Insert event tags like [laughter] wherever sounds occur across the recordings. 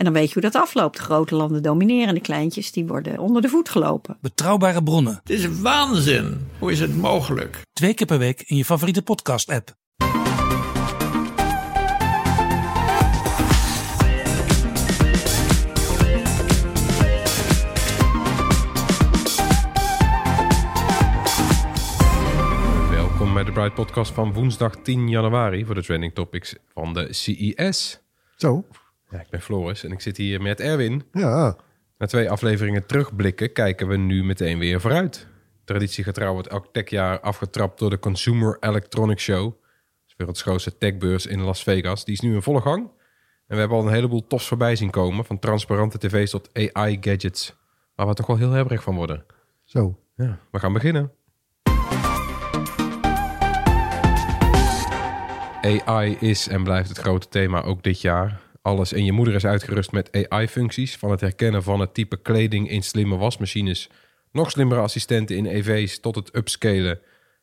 En dan weet je hoe dat afloopt. De grote landen domineren en de kleintjes die worden onder de voet gelopen. Betrouwbare bronnen, Het is waanzin. Hoe is het mogelijk? twee keer per week in je favoriete podcast-app. Welkom bij de Bright Podcast van woensdag 10 januari voor de trending topics van de CES. Zo, Ja, ik ben Floris en ik zit hier met Erwin. ja. Na twee afleveringen terugblikken kijken we nu meteen weer vooruit. Traditiegetrouw wordt elk techjaar afgetrapt door de Consumer Electronics Show. Dat is het grootste techbeurs in Las Vegas. Die is nu in volle gang. En we hebben al een heleboel tofs voorbij zien komen. Van transparante tv's tot AI-gadgets. Waar we toch wel heel hebberig van worden. Zo. Ja, we gaan beginnen. AI is en blijft het grote thema ook dit jaar. Alles in je moeder is uitgerust met AI-functies. Van het herkennen van het type kleding in slimme wasmachines. Nog slimmere assistenten in EV's tot het upscalen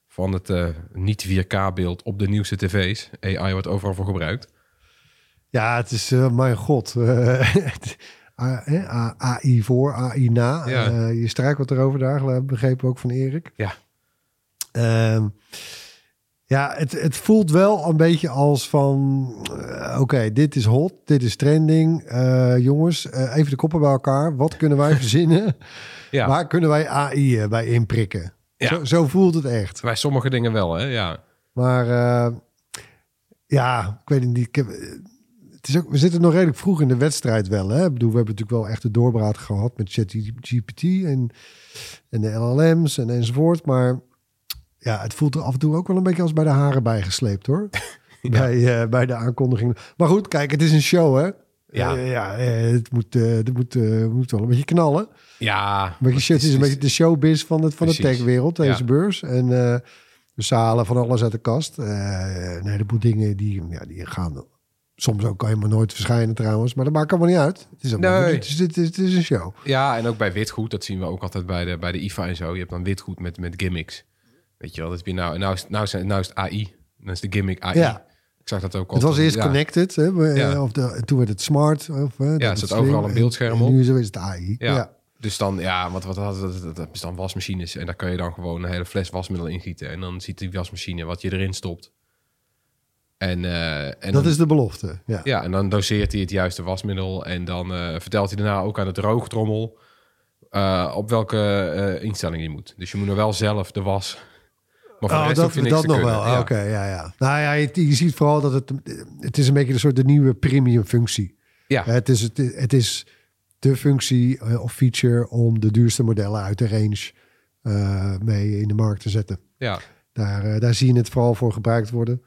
van het eh, niet 4K-beeld op de nieuwste tv's. AI wordt overal voor gebruikt. Ja, het is, eh, mijn god. [laughs] eh, AI voor, AI na. Ja. Eh, je struikelt erover daar, eh, begrepen ook van Erik. Ja. Ehm, ja, het, het voelt wel een beetje als van... eh, Oké, dit is hot, dit is trending. Eh, jongens, eh, even de koppen bij elkaar. Wat kunnen wij [laughs] verzinnen? Ja, Waar kunnen wij AI bij inprikken? Ja. Zo, zo voelt het echt. bij sommige dingen wel, hè? Ja. Maar ja, ik weet het niet. Ik heb, het is ook, we zitten nog redelijk vroeg in de wedstrijd wel. Hè? Ik bedoel, we hebben natuurlijk wel echt de doorbraak gehad met ChatGPT en, en de LLM's en enzovoort. Maar ja, het voelt er af en toe ook wel een beetje als bij de haren bijgesleept hoor. [laughs] bij, eh, bij de aankondiging. Maar goed, kijk, het is een show hè. Ja. Eh, ja eh, het moet, het moet, moet wel een beetje knallen. Ja. Een beetje, shit, is een beetje de showbiz van, het, van de techwereld, deze Ja. beurs. En dus ze halen van alles uit de kast. Een heleboel dingen die, ja, die gaan soms ook helemaal nooit verschijnen trouwens. Maar dat maakt allemaal niet uit. Het is, allemaal, Nee. het is, het is, het is een show. Ja, en ook bij witgoed, dat zien we ook altijd bij de, bij de IFA en zo. Je hebt dan witgoed met, met gimmicks. Weet je wel, dat heb je nou, nou, is, nou, is, nou is het AI. Dan is de gimmick AI. Ja. Ik zag dat ook al. Het was eerst ja. connected. Hè, Ja. of de, toen werd het smart. Of, eh, dat er is zat slim. overal een En- beeldscherm en op. nu is het AI. Ja. Ja. Dus dan, ja, wat, wat dat, dat is dan wasmachines. En daar kan je dan gewoon een hele fles wasmiddel in gieten. En dan ziet die wasmachine wat je erin stopt. En, eh, en Dat dan, is de belofte. Ja. Ja, en dan doseert hij het juiste wasmiddel. En dan eh, vertelt hij daarna ook aan de droogtrommel... eh, op welke eh, instelling je moet. Dus je moet nog wel zelf de was... Maar voor Oh, dat dat nog kunnen. wel. Ja. Ah, Oké, ja, ja. Nou ja, je, je ziet vooral dat het... Het is een beetje een soort de nieuwe premium functie. Ja. Het is, het, het is de functie eh, of feature om de duurste modellen uit de range eh, mee in de markt te zetten. ja. Daar, eh, daar zie je het vooral voor gebruikt worden.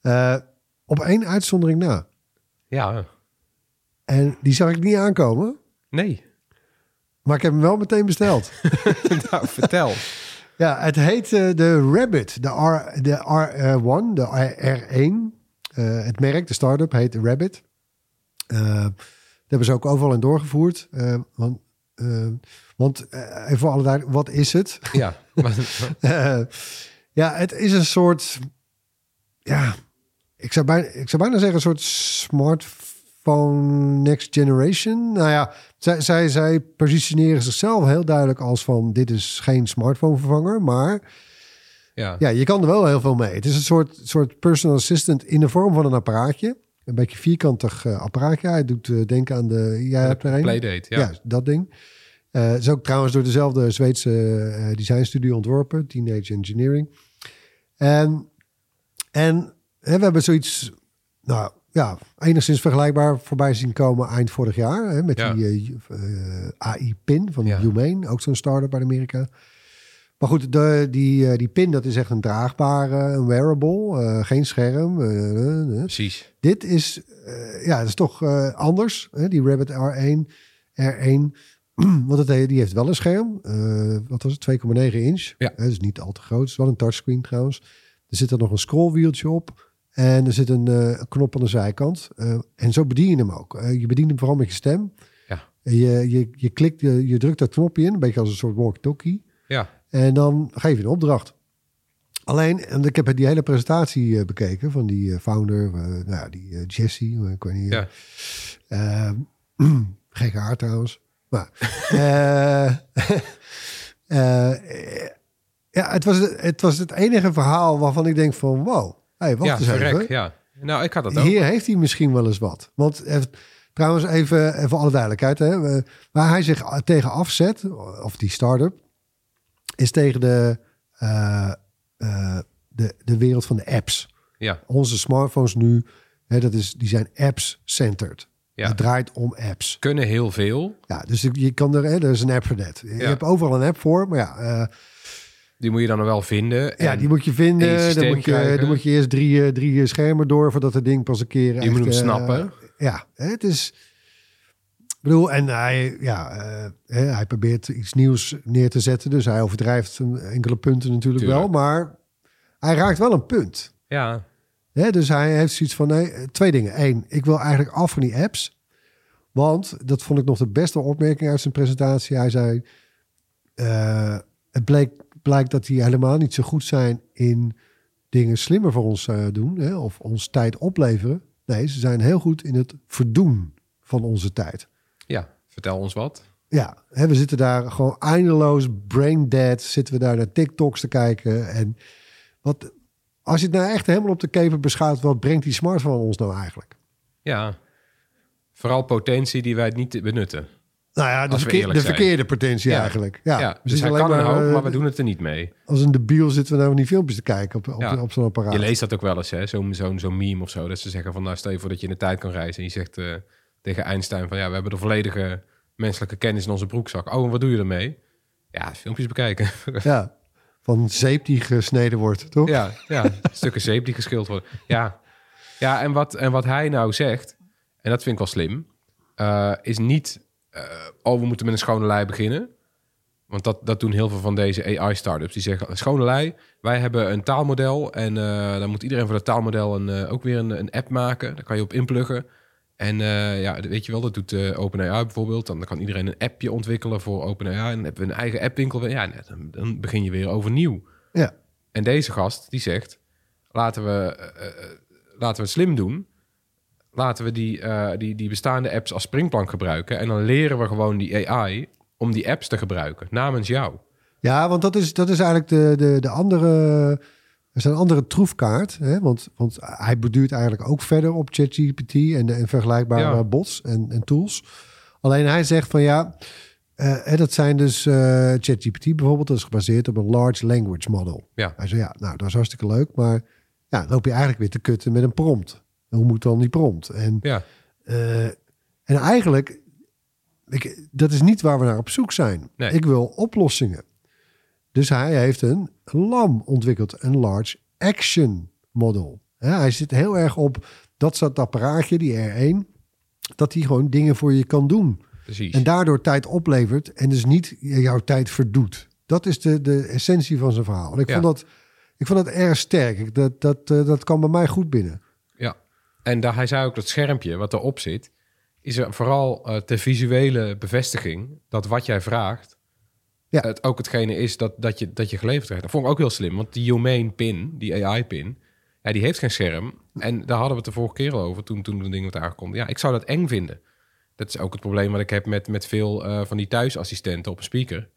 Eh, op één uitzondering na. Ja, En die zag ik niet aankomen. nee. Maar ik heb hem wel meteen besteld. [laughs] nou, vertel. Ja, het heet eh, de Rabbit, de, R, de R1, de R1. Eh, het merk, de start-up, heet Rabbit. Eh, dat hebben ze ook overal in doorgevoerd. Eh, want eh, want eh, even voor alle duidelijk, wat is het? Ja. [laughs] [laughs] Eh, ja, het is een soort... Ja, ik zou, bijna, ik zou bijna zeggen een soort smartphone next generation. Nou ja, zij, zij, zij positioneren zichzelf heel duidelijk als van... dit is geen smartphone vervanger, maar... ja. Ja, je kan er wel heel veel mee. Het is een soort, soort personal assistant in de vorm van een apparaatje. Een beetje vierkantig eh, apparaatje. Hij doet eh, denken aan de... Jij hebt er een? Playdate, ja. Ja, dat ding. Eh is ook trouwens door dezelfde Zweedse designstudio ontworpen. Teenage Engineering. En, en hè, we hebben zoiets... Nou ja, enigszins vergelijkbaar voorbij zien komen eind vorig jaar. Hè, met Ja. die eh, AI-pin van Ja. Humane. Ook zo'n start-up uit Amerika. Maar goed, de, die, eh, die pin, dat is echt een draagbare, een wearable. eh, geen scherm. eh, eh, eh. Precies. Dit is, eh, ja, dat is toch eh, anders. Hè? Die Rabbit R1, R1. [clears throat] Want het, he- die heeft wel een scherm. eh, wat was het? 2,9 inch. Ja. Dat is niet al te groot. Het is wel een touchscreen trouwens. Er zit er nog een scrollwieltje op. En er zit een, eh, een knop aan de zijkant. Eh, en zo bedien je hem ook. Eh, je bedient hem vooral met je stem. Ja. Je, je, je, klikt, je, je drukt dat knopje in, een beetje als een soort walkie-talkie. Ja, En dan geef je een opdracht. Alleen, en ik heb die hele presentatie bekeken van die founder, nou die Jesse, ik weet niet. Ja. eh, [clears throat] gekke haar trouwens. Maar, [laughs] ja, het was, het was het enige verhaal waarvan ik denk van, wow, hey, wacht ja, eens verrek, even. ja. Nou, ik had dat ook. Hier heeft hij misschien wel eens wat. Want trouwens, even eh, voor alle duidelijkheid. Hè, waar hij zich tegen afzet, of die start-up, is tegen de, eh, eh, de, de wereld van de apps. Ja, Onze smartphones nu, hè, dat is, die zijn apps-centered. Ja. Het draait om apps. kunnen heel veel. Ja, dus je kan er, hè, er is een app voor dat. Je Ja. hebt overal een app voor, maar ja, eh, Die moet je dan wel vinden. ja En die moet je in vinden. je Dan moet je, dan moet je eerst drie, eh, drie schermen door voordat het ding pas een keer. Je echt, moet hem eh, snappen. ja, het is. Ik bedoel, en hij, ja, eh, hij probeert iets nieuws neer te zetten. Dus hij overdrijft een- enkele punten natuurlijk Tuurlijk. wel. Maar hij raakt wel een punt. Ja, Hè, dus hij heeft zoiets van nee, eh, twee dingen. Eén, ik wil eigenlijk af van die apps. Want dat vond ik nog de beste opmerking uit zijn presentatie. Hij zei: eh, Het bleek, blijkt dat die helemaal niet zo goed zijn in dingen slimmer voor ons eh, doen. Hè, of ons tijd opleveren. Nee, ze zijn heel goed in het verdoen van onze tijd. ja. Vertel ons wat. Ja, hè, we zitten daar gewoon eindeloos brain dead. Zitten we daar naar TikToks te kijken. En wat, als je het nou echt helemaal op de keper beschouwt, wat brengt die smartphone ons nou eigenlijk? Ja. Vooral potentie die wij niet benutten. Nou ja, de, verkeer- de verkeerde potentie Ja. eigenlijk. Ja, dus hij kan een hoop, eh, maar we doen het er niet mee. Als een debiel zitten we nou die filmpjes te kijken op, op, Ja. op zo'n apparaat. Je leest dat ook wel eens, hè? Zo'n zo'n zo'n meme of zo. Dat ze zeggen van, nou stel je voor dat je in de tijd kan reizen. En je zegt eh, tegen Einstein van, ja, we hebben de volledige menselijke kennis in onze broekzak. Oh, en wat doe je ermee? Ja, filmpjes bekijken. [laughs] Ja, van zeep die gesneden wordt, toch? ja, ja, stukken zeep die geschild worden. Ja, ja en, wat, en wat hij nou zegt, en dat vind ik wel slim, eh, is niet, eh, oh, we moeten met een schone lei beginnen. Want dat, dat doen heel veel van deze AI-startups. Die zeggen, schone lei, wij hebben een taalmodel... en eh, dan moet iedereen voor dat taalmodel een, eh, ook weer een, een app maken. Daar kan je op inpluggen. En eh, ja, weet je wel, dat doet eh OpenAI bijvoorbeeld. Dan kan iedereen een appje ontwikkelen voor OpenAI. En dan hebben we een eigen appwinkel. Ja, dan, dan begin je weer overnieuw. Ja. En deze gast, die zegt... laten we, eh, eh, laten we het slim doen. Laten we die, eh, die, die bestaande apps als springplank gebruiken. En dan leren we gewoon die AI om die apps te gebruiken namens jou. Ja, want dat is, dat is eigenlijk de, de, de andere... Er is een andere troefkaart. Hè? Want, want hij beduurt eigenlijk ook verder op ChatGPT en, en vergelijkbare Ja. bots en, en tools. Alleen hij zegt van ja, hè, dat zijn dus eh, ChatGPT bijvoorbeeld. Dat is gebaseerd op een large language model. Ja. Hij zei ja, nou dat is hartstikke leuk. Maar ja, dan loop je eigenlijk weer te kutten met een prompt. Hoe moet dan die prompt? En Ja, eh, en eigenlijk, ik, dat is niet waar we naar op zoek zijn. Nee. Ik wil oplossingen. Dus hij heeft een LAM ontwikkeld, een Large Action Model. Hij zit heel erg op dat soort apparaatje, die R1, dat hij gewoon dingen voor je kan doen. precies. En daardoor tijd oplevert en dus niet jouw tijd verdoet. Dat is de, de essentie van zijn verhaal. En ik, Ja. vond, dat, ik vond dat erg sterk. Dat, dat, eh, dat kwam bij mij goed binnen. En daar, hij zei ook dat schermpje wat erop zit, is er vooral eh ter visuele bevestiging dat wat jij vraagt, Ja. het ook hetgene is dat, dat, je, dat je geleverd krijgt. Dat vond ik ook heel slim, want die domain pin, die AI-pin, ja, die heeft geen scherm. En daar hadden we het de vorige keer al over toen, toen de dingen werd aangekondigd. Ja, ik zou dat eng vinden. Dat is ook het probleem wat ik heb met, met veel eh, van die thuisassistenten op een speaker.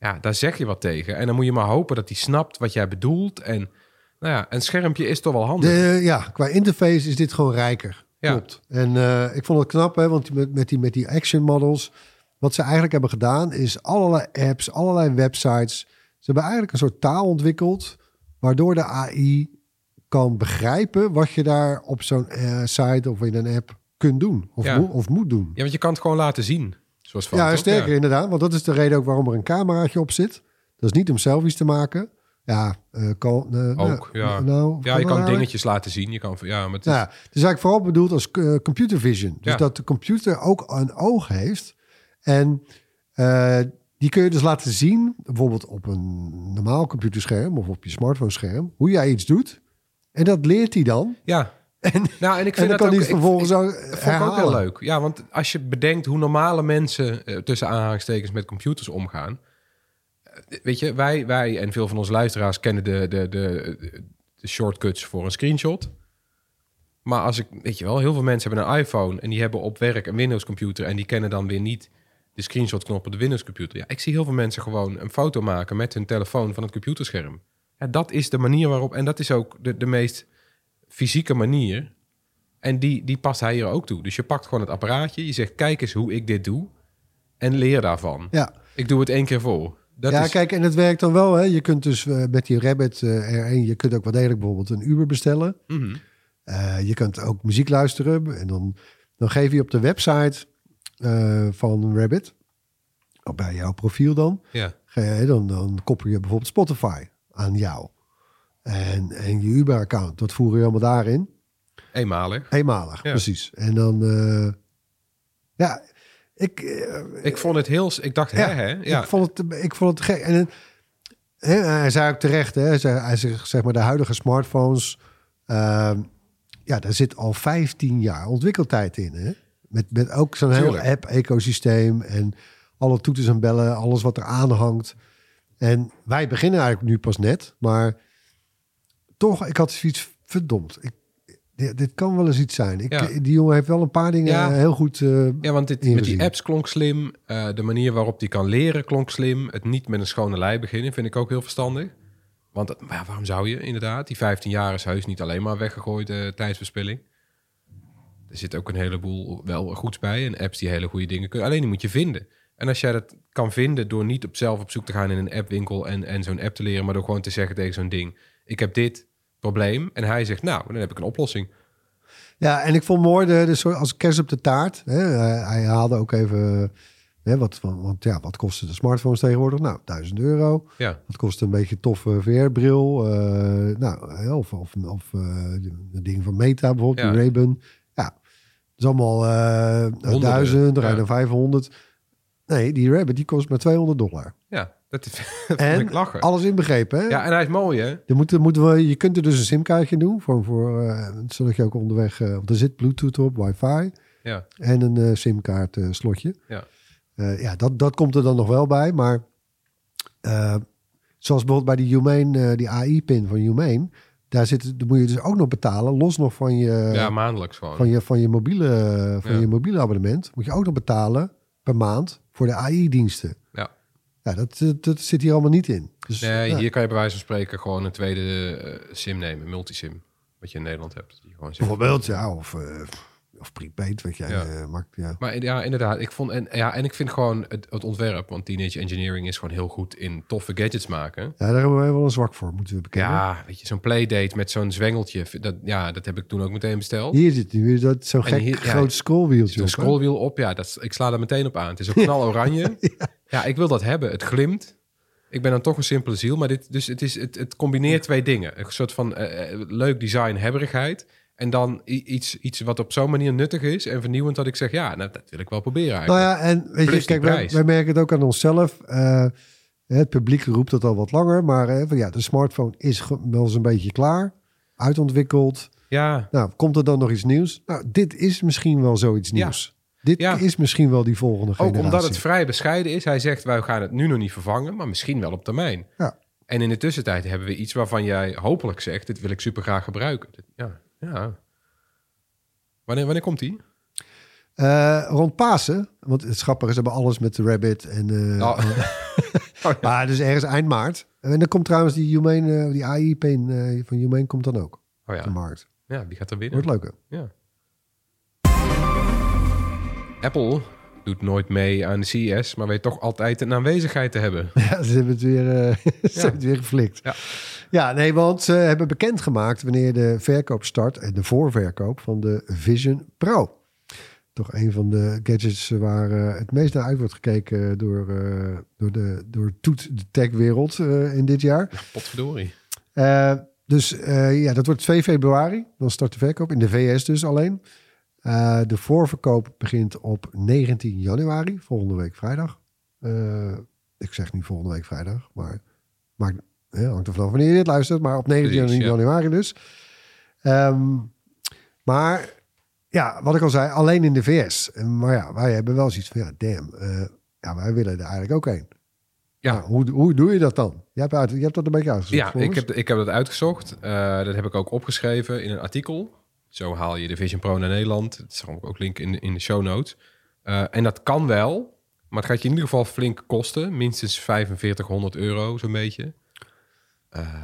Ja, daar zeg je wat tegen. En dan moet je maar hopen dat hij snapt wat jij bedoelt. En nou ja, een schermpje is toch wel handig. De, ja, qua interface is dit gewoon rijker. Ja. Klopt. En eh, ik vond het knap, hè, want met, met, die, met die action models... wat ze eigenlijk hebben gedaan is allerlei apps, allerlei websites... ze hebben eigenlijk een soort taal ontwikkeld... waardoor de AI kan begrijpen wat je daar op zo'n eh, site of in een app kunt doen. Of, Ja. moet, of moet doen. Ja, want je kan het gewoon laten zien. Zoals van, Ja, sterker Ja. inderdaad. Want dat is de reden ook waarom er een cameraatje op zit. Dat is niet om selfies te maken. Ja, eh, kan, eh, nou, Ook, ja. Nou, Ja, je kan eigenlijk? dingetjes laten zien. Je kan, ja, maar het is, Ja, het is eigenlijk vooral bedoeld als eh, computer vision. Dus Ja. dat de computer ook een oog heeft. En die kun je dus laten zien, bijvoorbeeld op een normaal computerscherm of op je smartphone scherm, hoe jij iets doet. En dat leert hij dan. Ja. [laughs] En, Nou, en ik vind dat ook, ik- vervolgens vond ik ook heel leuk. Ja, want als je bedenkt hoe normale mensen tussen aanhalingstekens met computers omgaan. Weet je, wij, wij en veel van onze luisteraars kennen de, de, de, de shortcuts voor een screenshot. Maar als ik, weet je wel, heel veel mensen hebben een iPhone en die hebben op werk een Windows computer en die kennen dan weer niet de screenshot knop op de Windows computer. Ja, ik zie heel veel mensen gewoon een foto maken met hun telefoon van het computerscherm. Ja, dat is de manier waarop, en dat is ook de, de meest fysieke manier. En die, die past hij hier ook toe. Dus je pakt gewoon het apparaatje, je zegt kijk eens hoe ik dit doe en leer daarvan. Ja, Ik doe het één keer voor. Dat ja is, kijk, en het werkt dan wel. Hè. Je kunt dus eh, met die Rabbit eh, R1, je kunt ook wel degelijk bijvoorbeeld een Uber bestellen. Mhm. Eh, je kunt ook muziek luisteren. En dan, dan geef je op de website van Rabbit, of bij jouw profiel dan, Ja, dan, dan koppel je bijvoorbeeld Spotify aan jou. En, en je Uber-account, dat voer je allemaal daarin. eenmalig. Eenmalig, Ja. precies. En dan, ja, ik, eh, Ik vond het heel... Ik dacht, ja, hè, hè? Ja, Ik, vond het, ik vond het gek. En het- hè, hij zei ook terecht, hè, hij zei, hij zegt, zeg maar, de huidige smartphones, ehm, ja, daar zit al 15 jaar ontwikkeltijd in. Hè? Met, met ook zo'n heel app-ecosysteem en alle toeters en bellen, alles wat er aan hangt. En wij beginnen eigenlijk nu pas net, maar toch, ik had zoiets verdomd. Ik, dit, dit kan wel eens iets zijn. Ik, Ja. Die jongen heeft wel een paar dingen Ja. eh, heel goed. eh, Ja, want dit, met die apps klonk slim. Eh, de manier waarop die kan leren klonk slim. Het niet met een schone lei beginnen vind ik ook heel verstandig. Want maar ja, waarom zou je inderdaad? Die 15 jaar is heus niet alleen maar weggegooide tijdsverspilling. Er zit ook een heleboel wel goeds bij. En apps die hele goede dingen kunnen. Alleen die moet je vinden. En als jij dat kan vinden door niet op zelf op zoek te gaan in een appwinkel en, en zo'n app te leren, maar door gewoon te zeggen tegen zo'n ding: Ik heb dit probleem. En hij zegt: Nou, dan heb ik een oplossing. Ja, en ik vond mooi de, de als kerst op de taart. Hè, hij, hij haalde ook even. Hè, wat, want ja, wat kosten de smartphones tegenwoordig? Nou, 1000 euro. Ja, Wat kost een beetje toffe VR-bril? eh, nou, hè, of of, of eh, de ding van Meta bijvoorbeeld, Ja. Ray-Ban. Ja, dat is allemaal eh Honderden, 1000, dan ja. rijden 500. Nee, die Rabbit die kost maar 200 dollar. ja dat, [laughs] En ik lachen. alles inbegrepen, hè? Ja, en hij is mooi, hè? Er moeten, moeten we, je kunt er dus een simkaartje doen, voor, voor, eh, zodat je ook onderweg... want er zit Bluetooth op, wifi Ja, en een eh, simkaart slotje. ja. Ja, dat, dat komt er dan nog wel bij. Maar zoals bijvoorbeeld bij die Humane, die AI-pin van Humane... Daar, zit, daar moet je dus ook nog betalen, los nog van je, ja, maandelijks gewoon. van je, van je, mobiele, van Ja. je mobiele abonnement. Moet je ook nog betalen per maand voor de AI-diensten. Ja. Ja, dat, dat, dat zit hier allemaal niet in. Dus, Nee, ja. hier kan je bij wijze van spreken gewoon een tweede eh, sim nemen, multisim. Wat je in Nederland hebt. Die gewoon Bijvoorbeeld, ja, of, eh, of prepaid, wat jij Ja. eh, maakt. Ja. Maar ja, inderdaad. Ik vond, en, ja, en ik vind gewoon het, het ontwerp, want Teenage Engineering is gewoon heel goed in toffe gadgets maken. ja, daar hebben wij wel een zwak voor, moeten we bekennen. Ja, weet je, zo'n playdate met zo'n zwengeltje. Dat, ja, dat heb ik toen ook meteen besteld. Hier zit nu dat zo'n gek hier- ja, groot zit scrollwieltje een scrollwiel op, ja, dat, ik sla daar meteen op aan. Het is ook knal oranje. [laughs] ja. Ik wil dat hebben. Het glimt. Ik ben dan toch een simpele ziel, maar dit, dus het, is, het, het combineert twee dingen. Een soort van eh, leuk design, hebberigheid. En dan iets, iets wat op zo'n manier nuttig is en vernieuwend dat ik zeg, ja, nou, dat wil ik wel proberen Nou eigenlijk. ja, en weet Plus je, kijk, wij, merken het ook aan onszelf. Eh, het publiek roept dat al wat langer, maar eh, van, ja, de smartphone is wel eens een beetje klaar, uitontwikkeld. Ja, Nou, komt er dan nog iets nieuws? Nou, dit is misschien wel zoiets Ja. Dit Ja. is misschien wel die volgende ook generatie. omdat het vrij bescheiden is. Hij zegt, wij gaan het nu nog niet vervangen, maar misschien wel op termijn. Ja. En in de tussentijd hebben we iets waarvan jij hopelijk zegt, dit wil ik super graag gebruiken. Ja, ja. Wanneer, wanneer komt die? Eh, rond Pasen, want het grappige is, hebben alles met de Rabbit en... eh, Oh. [laughs] Oh, ja. [laughs] Maar dus ergens eind maart. En dan komt trouwens die Humane, eh, die AI-pin eh, van Humane komt dan ook Oh op de markt. ja, wie gaat er winnen? Wordt leuker. Ja. Apple doet nooit mee aan de CES, maar weet toch altijd een aanwezigheid te hebben. [laughs] Ja, ze hebben het weer, eh, [laughs] ze Ja. hebben het weer geflikt. Ja. Ja, nee, want ze hebben bekendgemaakt wanneer de verkoop start en de voorverkoop van de Vision Pro. Toch een van de gadgets waar eh, het meest naar uit wordt gekeken door, eh, door de door toet de techwereld eh in dit jaar. Potverdorie. Eh, dus eh, ja, dat wordt 2 februari. Dan start de verkoop in de VS dus alleen. Eh, de voorverkoop begint op 19 januari, volgende week vrijdag. Eh, ik zeg niet volgende week vrijdag, maar, maar hè, hangt er vanaf wanneer je dit luistert. Maar op 19 Precies, ja. januari dus. Ehm, maar ja, wat ik al zei, alleen in de VS. Maar ja, wij hebben wel zoiets van, ja, damn. eh, ja, wij willen er eigenlijk ook heen. Ja. Maar hoe, hoe doe je dat dan? Je hebt, uit, je hebt dat een beetje uitgezocht. Ja, ik heb, ik heb dat uitgezocht. Dat heb ik ook opgeschreven in een artikel. Zo haal je de Vision Pro naar Nederland. Het is ook link in, de- in de show notes. Eh, en dat kan wel, maar het gaat je in ieder geval flink kosten. Minstens 4500 euro, zo'n beetje.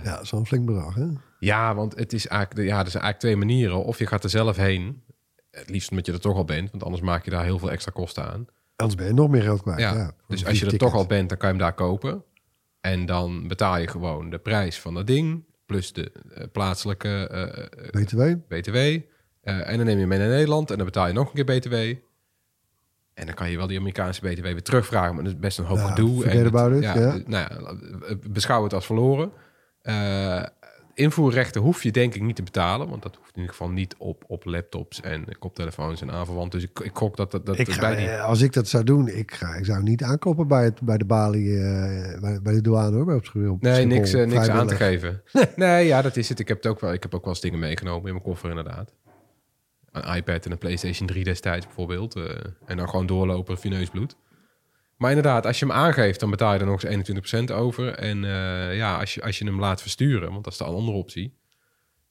Ja, zo'n flink bedrag, hè? Ja, want het is eigenlijk, ja, er zijn eigenlijk twee manieren. Of je gaat er zelf heen. Het liefst omdat je er toch al bent, want anders maak je daar heel veel extra kosten aan. Anders ben je nog meer geld kwijt. Ja, dus een als je er toch al bent, dan kan je hem daar kopen. En dan betaal je gewoon de prijs van dat ding, plus de eh, plaatselijke eh, eh, BTW? BTW. En dan neem je mee naar Nederland en dan betaal je nog een keer BTW. En dan kan je wel die Amerikaanse BTW weer terugvragen, maar dat is best een hoop Ja, gedoe. En het- it, ja, ja. Nou ja, beschouw het als verloren. Invoerrechten hoef je denk ik niet te betalen, want dat hoeft in ieder geval niet op, op laptops en koptelefoons en aanverwant. Dus ik, ik gok dat dat, dat Ik dat ga, die... eh, als ik dat zou doen, ik, ga, ik zou niet aankloppen bij, het, bij de balie, eh, bij, bij de douane hoor, bij op Schiphol. Nee, Schiphol, niks, eh, niks aan te geven. [laughs] nee, ja, dat is het. Ik heb, het ook wel, ik heb ook wel eens dingen meegenomen in mijn koffer, inderdaad. Een iPad en een PlayStation 3 destijds bijvoorbeeld. en dan gewoon doorlopen, fineus bloed. Maar inderdaad, als je hem aangeeft, dan betaal je er nog eens 21% over. En eh, ja, als je, als je hem laat versturen, want dat is de andere optie.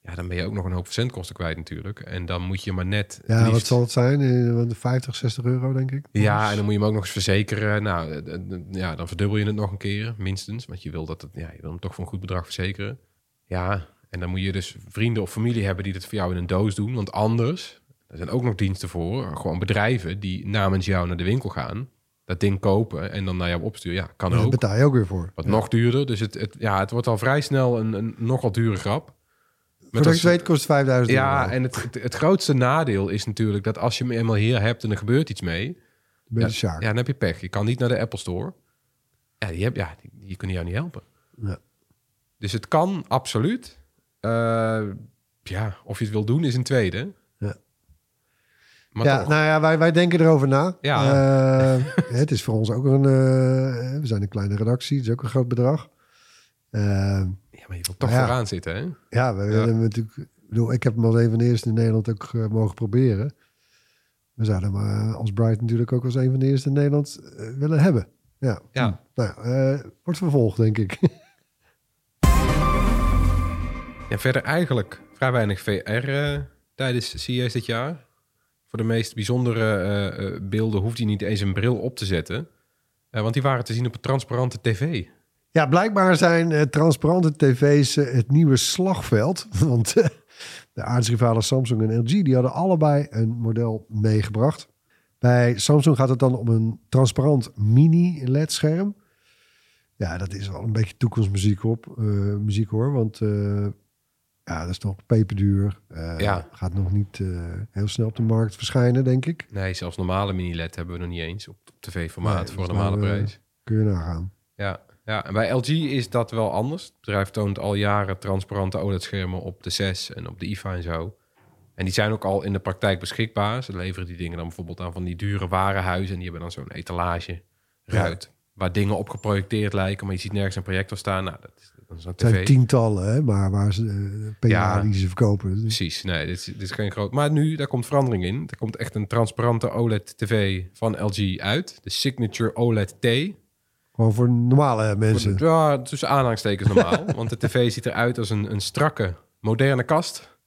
Ja, dan ben je ook nog een hoop verzendkosten kwijt natuurlijk. En dan moet je maar net... Ja, wat zal het zijn? Eh, wat, 50, 60 euro denk ik. ja, en dan moet je hem ook nog eens verzekeren. Nou, eh, eh, ja, dan verdubbel je het nog een keer, minstens. Want je wil, dat het, ja, je wil hem toch voor een goed bedrag verzekeren. Ja, en dan moet je dus vrienden of familie hebben die dat voor jou in een doos doen. Want anders, er zijn ook nog diensten voor. Gewoon bedrijven die namens jou naar de winkel gaan. Dat ding kopen en dan naar jou opsturen. Ja, kan Daar ook. betaal je ook weer voor. Wat nog duurder. Dus het, het, ja, het wordt al vrij snel een, een nogal dure grap. Met Voordat weet kost het 5000 ja, euro. en het, het, het grootste nadeel is natuurlijk dat als je hem eenmaal hier hebt en er gebeurt iets mee, ben je ja, dan heb je pech. Je kan niet naar de Apple Store. Ja, die, heb, ja, die, die kunnen jou niet helpen. Ja. Dus het kan absoluut. Eh, ja, of je het wil doen is een tweede. Ja. Maar ja, toch. nou ja, wij, wij denken erover na. Ja. Eh, [laughs] het is voor ons ook een... eh, we zijn een kleine redactie, het is ook een groot bedrag. Eh, ja, maar je wil toch Ja. vooraan zitten, hè? ja, we willen natuurlijk... Ik, bedoel, ik heb hem als een van de eerste in Nederland ook mogen proberen. We zouden hem als Bright natuurlijk ook als een van de eerste in Nederland willen hebben. Ja, Ja. nou, wordt vervolgd, denk ik. [laughs] Ja, verder eigenlijk vrij weinig VR tijdens CES dit jaar. Voor de meest bijzondere eh, eh, beelden hoeft hij niet eens een bril op te zetten. Eh, want die waren te zien op een transparante tv. Ja, blijkbaar zijn transparante tv's het nieuwe slagveld. [laughs] Want de aardsrivalen Samsung en LG die hadden allebei een model meegebracht. Bij Samsung gaat het dan om een transparant mini-LED-scherm. Ja, dat is wel een beetje toekomstmuziek op, muziek hoor. Want ja, dat is nog peperduur. Eh, Ja. Gaat nog niet eh, heel snel op de markt verschijnen, denk ik. Nee, zelfs normale mini-LED hebben we nog niet eens op, op tv-formaat Nee, voor een dus normale nou, eh, prijs. Kun je nagaan. Ja, ja, en bij LG is dat wel anders. Het bedrijf toont al jaren transparante OLED-schermen op de 6 en op de IFA en zo. En die zijn ook al in de praktijk beschikbaar. Ze leveren die dingen dan bijvoorbeeld aan van die dure warenhuizen. En die hebben dan zo'n etalage ruit. Waar dingen op geprojecteerd lijken, maar je ziet nergens een projector staan. Nou, dat is, Het zijn tientallen, hè, maar waar ze PA Ja. die ze verkopen. Dus Precies, nee, dit is, dit is geen groot... Maar nu, daar komt verandering in. Er komt echt een transparante OLED-tv van LG uit. De Signature OLED T. Gewoon voor normale mensen. Ja, tussen aanhalingstekens normaal. [laughs] want de tv ziet eruit als een, een strakke, moderne kast.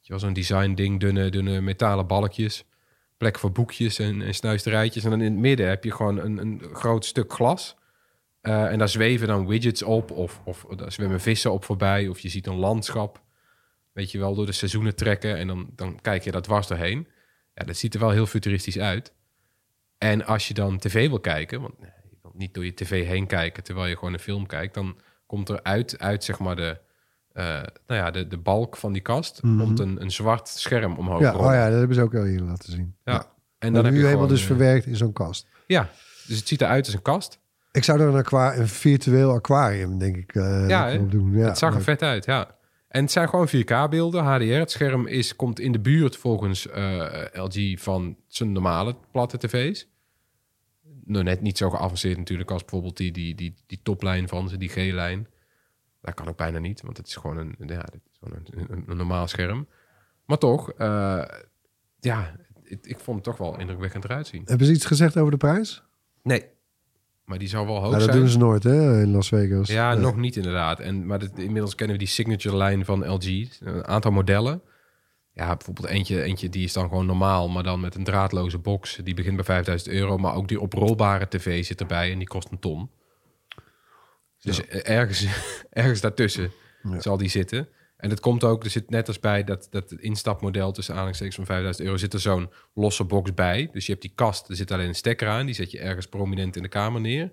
Je was zo'n design ding, dunne, dunne metalen balkjes. Plek voor boekjes en, en snuisterijtjes. En dan in het midden heb je gewoon een, een groot stuk glas. Eh, en daar zweven dan widgets op. Of, of daar zwemmen vissen op voorbij. Of je ziet een landschap. Weet je wel, door de seizoenen trekken. En dan, dan kijk je daar dwars doorheen. Ja, dat ziet er wel heel futuristisch uit. En als je dan tv wil kijken... Want nee, je wilt niet door je tv heen kijken... terwijl je gewoon een film kijkt... dan komt er uit, uit zeg maar de, eh, nou ja, de, de balk van die kast... komt een, een zwart scherm omhoog Ja, oh ja, dat hebben ze ook al hier laten zien. Ja. Ja. En dan dan heb nu je helemaal gewoon, dus eh, verwerkt in zo'n kast. Ja, dus het ziet eruit als een kast. Ik zou er een, aqua een virtueel aquarium, denk ik, eh Ja, op doen. Ja, het zag er vet uit, ja. En het zijn gewoon 4K-beelden. HDR, het scherm is, komt in de buurt volgens eh, LG van zijn normale platte tv's. nog net niet zo geavanceerd natuurlijk als bijvoorbeeld die, die, die, die toplijn van ze, die G-lijn. Dat kan ook bijna niet, want het is gewoon een, ja, het is gewoon een, een, een normaal scherm. Maar toch, eh, ja, ik, ik vond het toch wel indrukwekkend eruit zien. Hebben ze iets gezegd over de prijs? Nee, maar die zou wel hoog Nou, dat zijn. doen ze nooit, hè, in Las Vegas. Ja, Nee. nog niet inderdaad. En, maar dit- inmiddels kennen we die signature lijn van LG. Een aantal modellen. Ja, bijvoorbeeld eentje, eentje die is dan gewoon normaal, maar dan met een draadloze box. Die begint bij 5000 euro. Maar ook die oprolbare tv zit erbij en die kost een ton. Dus ergens, [laughs] ergens daartussen zal die zitten. En het komt ook, er zit net als bij dat, dat instapmodel tussen aanhalingstekens van 5000 euro, zit er zo'n losse box bij. Dus je hebt die kast, er zit alleen een stekker aan. Die zet je ergens prominent in de kamer neer.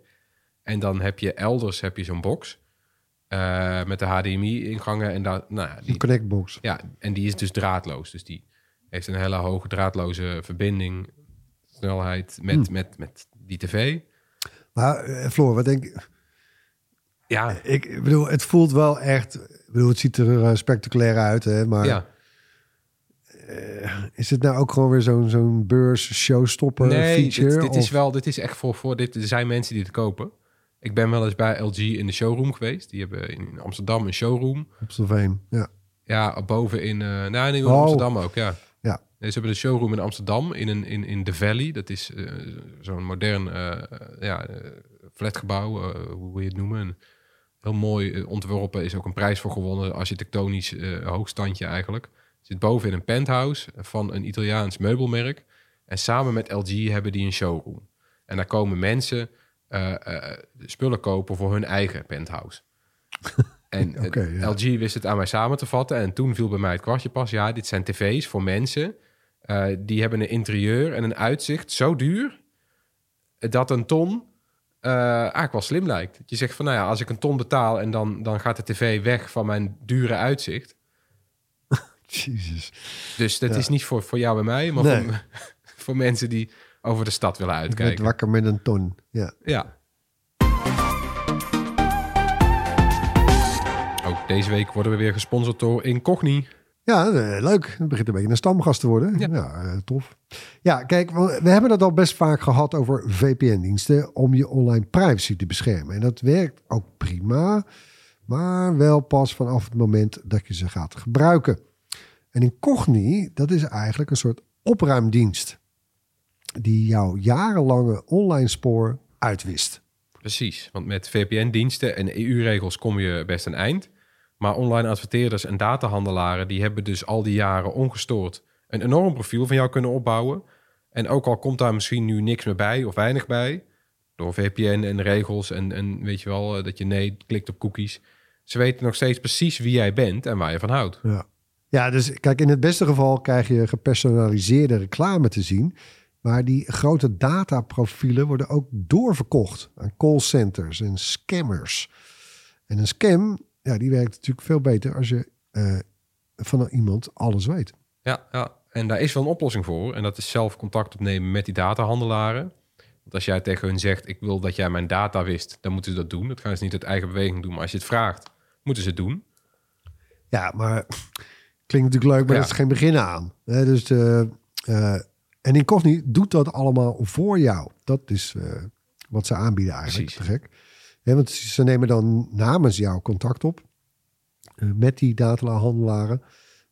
En dan heb je elders heb je zo'n box eh, met de HDMI-ingangen. En, daar, nou, Een die, connectbox. ja, en die is dus draadloos. Dus die heeft een hele hoge draadloze verbinding, snelheid met, met, met die tv. Maar eh, Floor, wat denk ik? Ja, Ik bedoel, het voelt wel echt... Bedoel, het ziet er eh, spectaculair uit, hè, maar... ja. Is het nou ook gewoon weer zo'n zo'n beurs showstopper Nee, feature? dit, dit is wel, dit is echt voor, voor dit. Er zijn mensen die het kopen. Ik ben wel eens bij LG in de showroom geweest. Die hebben in Amsterdam een showroom. Op Sloveen, ja. Ja, boven in, eh nou, in Oh. Amsterdam ook, ja. Ja. Nee, ze hebben een showroom in Amsterdam, in, een, in, in The Valley. Dat is eh, zo'n modern eh, ja, eh, flatgebouw, eh, hoe wil je het noemen. Heel mooi eh, ontworpen, is ook een prijs voor gewonnen. Architectonisch eh, hoogstandje eigenlijk. Zit boven in een penthouse van een Italiaans meubelmerk. En samen met LG hebben die een showroom. En daar komen mensen eh, spullen kopen voor hun eigen penthouse. [laughs] En ja. LG wist het aan mij samen te vatten. En toen viel bij mij het kwartje pas. Ja, dit zijn tv's voor mensen. die hebben een interieur en een uitzicht zo duur... dat een ton eh, eigenlijk wel slim lijkt. Dat je zegt van, nou ja, als ik een ton betaal... en dan, dan gaat de tv weg van mijn dure uitzicht. [laughs] Jezus. Dus dat Ja. is niet voor, voor jou en mij... maar Nee. voor, [laughs] voor mensen die over de stad willen uitkijken. wakker met een ton. Ja. Ja. Ook deze week worden we weer gesponsord door Incogni. Ja, eh, leuk. Het begint een beetje een stamgast te worden. Ja. Ja, eh, tof. Ja, kijk, we we hebben het al best vaak gehad over VPN-diensten om je online privacy te beschermen. En dat werkt ook prima, maar wel pas vanaf het moment dat je ze gaat gebruiken. En Incogni, dat is eigenlijk een soort opruimdienst die jouw jarenlange online spoor uitwist. Precies, want met VPN-diensten en EU-regels kom je best een eind. Maar online adverteerders en datahandelaren... die hebben dus al die jaren ongestoord... een enorm profiel van jou kunnen opbouwen. En ook al komt daar misschien nu niks meer bij of weinig bij... door VPN en regels en, en weet je wel... eh, dat je nee klikt op cookies... ze weten nog steeds precies wie jij bent en waar je van houdt. Ja. ja, dus kijk, in het beste geval krijg je gepersonaliseerde reclame te zien. Maar die grote dataprofielen worden ook doorverkocht aan callcenters en scammers. En een scam, ja, die werkt natuurlijk veel beter als je eh, van iemand alles weet. Ja, ja, en daar is wel een oplossing voor. En dat is zelf contact opnemen met die datahandelaren. Want als jij tegen hun zegt, ik wil dat jij mijn data wist, dan moeten ze dat doen. Dat gaan ze niet uit eigen beweging doen. Maar als je het vraagt, moeten ze het doen. Ja, maar klinkt natuurlijk leuk, maar Ja. dat is geen begin aan. Hè, dus de, eh, en Incogni doet dat allemaal voor jou. Dat is eh, wat ze aanbieden eigenlijk. Precies. Te gek. Hè, want ze nemen dan namens jou contact op eh, met die datahandelaren.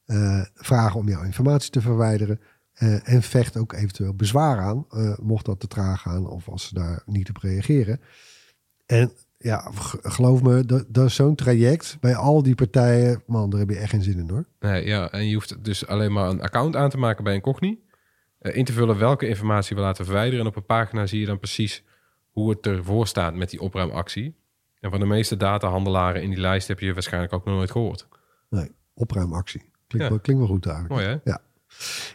eh, vragen om jouw informatie te verwijderen. eh, en vecht ook eventueel bezwaar aan, mocht dat te traag gaan of als ze daar niet op reageren. En ja, geloof me, dat, is zo'n traject bij al die partijen. Man, daar heb je echt geen zin in hoor. Nee, ja, en je hoeft dus alleen maar een account aan te maken bij Incogni. eh, in te vullen welke informatie we laten verwijderen. En op een pagina zie je dan precies hoe het ervoor staat met die opruimactie. En van de meeste datahandelaren in die lijst heb je waarschijnlijk ook nog nooit gehoord. Nee, opruimactie. Klinkt, Ja. wel, klinkt wel goed eigenlijk. Mooi hè? Ja.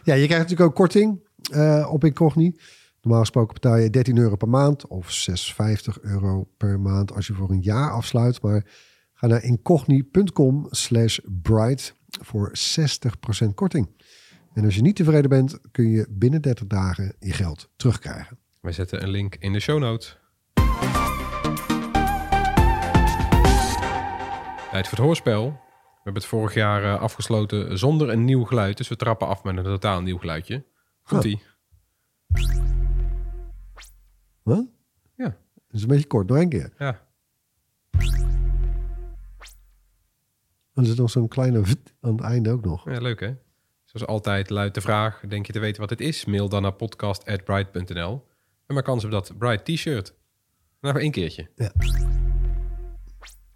ja, je krijgt natuurlijk ook korting eh, op Incogni. Normaal gesproken betaal je 13 euro per maand of 6,50 euro per maand als je voor een jaar afsluit. Maar ga naar incogni.com slash bright voor 60% korting. En als je niet tevreden bent, kun je binnen 30 dagen je geld terugkrijgen. Wij zetten een link in de show notes. Tijd voor het hoorspel. We hebben het vorig jaar eh, afgesloten zonder een nieuw geluid. Dus we trappen af met een totaal nieuw geluidje. Komt-ie. Wat? Ja. Dat is een beetje kort, nog één keer. Ja. En er zit nog zo'n kleine aan het einde ook nog. ja, leuk hè? Zoals altijd luidt de vraag, denk je te weten wat het is? Mail dan naar podcast.bright.nl. En maak kans op dat Bright t-shirt. Voor één keertje.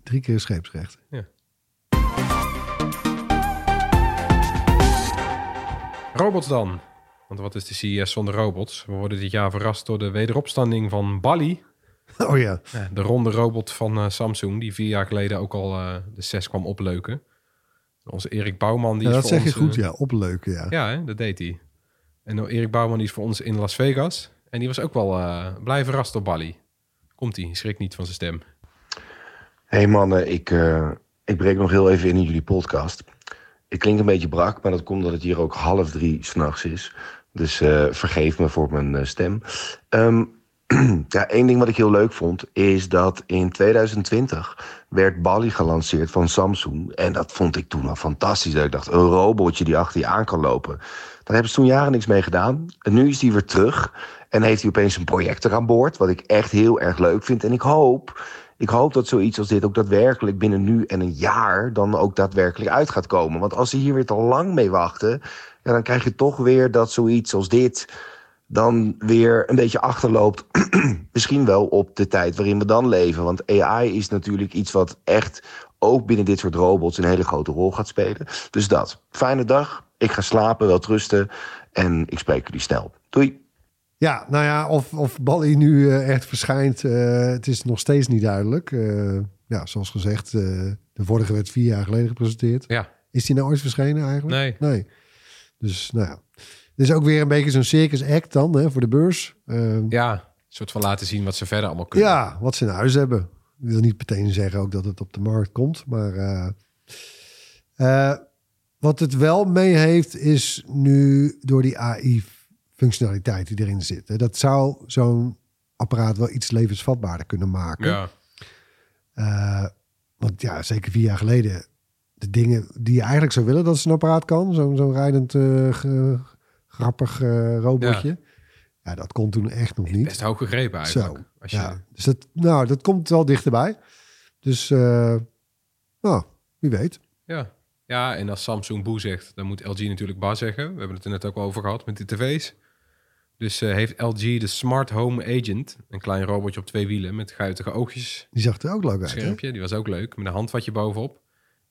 Drie keer scheepsrecht. Robots dan. Want wat is de CES zonder robots? We worden dit jaar verrast door de wederopstanding van Bali. [laughs] Oh ja. Ja, de ronde robot van eh, Samsung, die vier jaar geleden ook al eh, de CES kwam opleuken. Onze Erik Bouwman, die ja is dat voor zeg je ons, goed, eh, ja. Opleuken, ja. Ja, hè, dat deed hij. En nou, Erik Bouwman die is voor ons in Las Vegas. En die was ook wel eh, blij verrast door Bali. Komt hij, schrik niet van zijn stem. Hey mannen, ik, eh, ik breek nog heel even in in jullie podcast. Ik klink een beetje brak, maar dat komt omdat het hier ook half drie s'nachts is. Dus eh, vergeef me voor mijn stem. Ehm, ja, één ding wat ik heel leuk vond, is dat in 2020 werd Bali gelanceerd van Samsung. En dat vond ik toen al fantastisch. Dat ik dacht, een robotje die achter je aan kan lopen. Daar hebben ze toen jaren niks mee gedaan. En nu is die weer terug. En heeft hij opeens een projector aan boord. Wat ik echt heel erg leuk vind. En ik hoop, ik hoop dat zoiets als dit ook daadwerkelijk binnen nu en een jaar dan ook daadwerkelijk uit gaat komen. Want als ze hier weer te lang mee wachten, ja, dan krijg je toch weer dat zoiets als dit dan weer een beetje achterloopt. [clears throat] Misschien wel op de tijd waarin we dan leven. Want AI is natuurlijk iets wat echt ook binnen dit soort robots een hele grote rol gaat spelen. Dus dat. Fijne dag. Ik ga slapen, wel rusten. En ik spreek jullie snel. Doei. Ja, nou ja, of, of Bali nu eh, echt verschijnt, eh, het is nog steeds niet duidelijk. Eh, ja, zoals gezegd, eh, de vorige werd vier jaar geleden gepresenteerd. Ja, Is die nou ooit verschenen eigenlijk? Nee. Nee. Dus, nou ja. Het is ook weer een beetje zo'n circus act dan, hè, voor de beurs. Eh, ja, een soort van laten zien wat ze verder allemaal kunnen. ja, wat ze in huis hebben. Ik wil niet meteen zeggen ook dat het op de markt komt, maar... eh, eh, wat het wel mee heeft, is nu door die AI-functionaliteit die erin zit. Hè, dat zou zo'n apparaat wel iets levensvatbaarder kunnen maken. Ja. Eh, want ja, zeker vier jaar geleden, de dingen die je eigenlijk zou willen dat zo'n apparaat kan, zo'n zo'n rijdend, ge- grappig eh, robotje. Ja. dat kon toen echt nog niet. Best hoog gegrepen eigenlijk. Zo, Als je, ja. Dus dat, nou, dat komt wel dichterbij. Dus, eh, nou, wie weet. Ja. ja, en als Samsung boe zegt, dan moet LG natuurlijk ba zeggen. We hebben het er net ook al over gehad met die tv's. Dus eh, heeft LG de Smart Home Agent, een klein robotje op twee wielen met guitige oogjes, Die zag er ook leuk uit. hè? schermpje. Die was ook leuk, met een handvatje bovenop.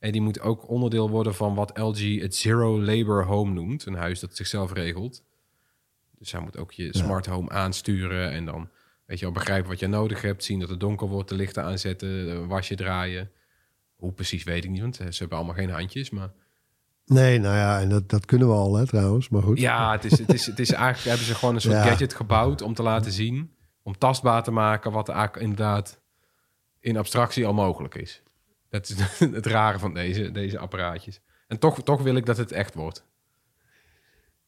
En die moet ook onderdeel worden van wat LG het Zero Labor Home noemt. Een huis dat zichzelf regelt. Dus hij moet ook je smart home aansturen en dan weet je al begrijpen wat je nodig hebt. Zien dat het donker wordt, de lichten aanzetten, een wasje draaien. Hoe precies weet ik niet, want ze hebben allemaal geen handjes. Maar Nee, nou ja, en dat, dat kunnen we al, hè, trouwens. Maar goed. ja, het is, het is, het is eigenlijk hebben ze gewoon een soort Ja. gadget gebouwd om te laten zien, om tastbaar te maken wat er eigenlijk inderdaad in abstractie al mogelijk is. Dat is [laughs] het rare van deze, deze apparaatjes. En toch, toch wil ik dat het echt wordt.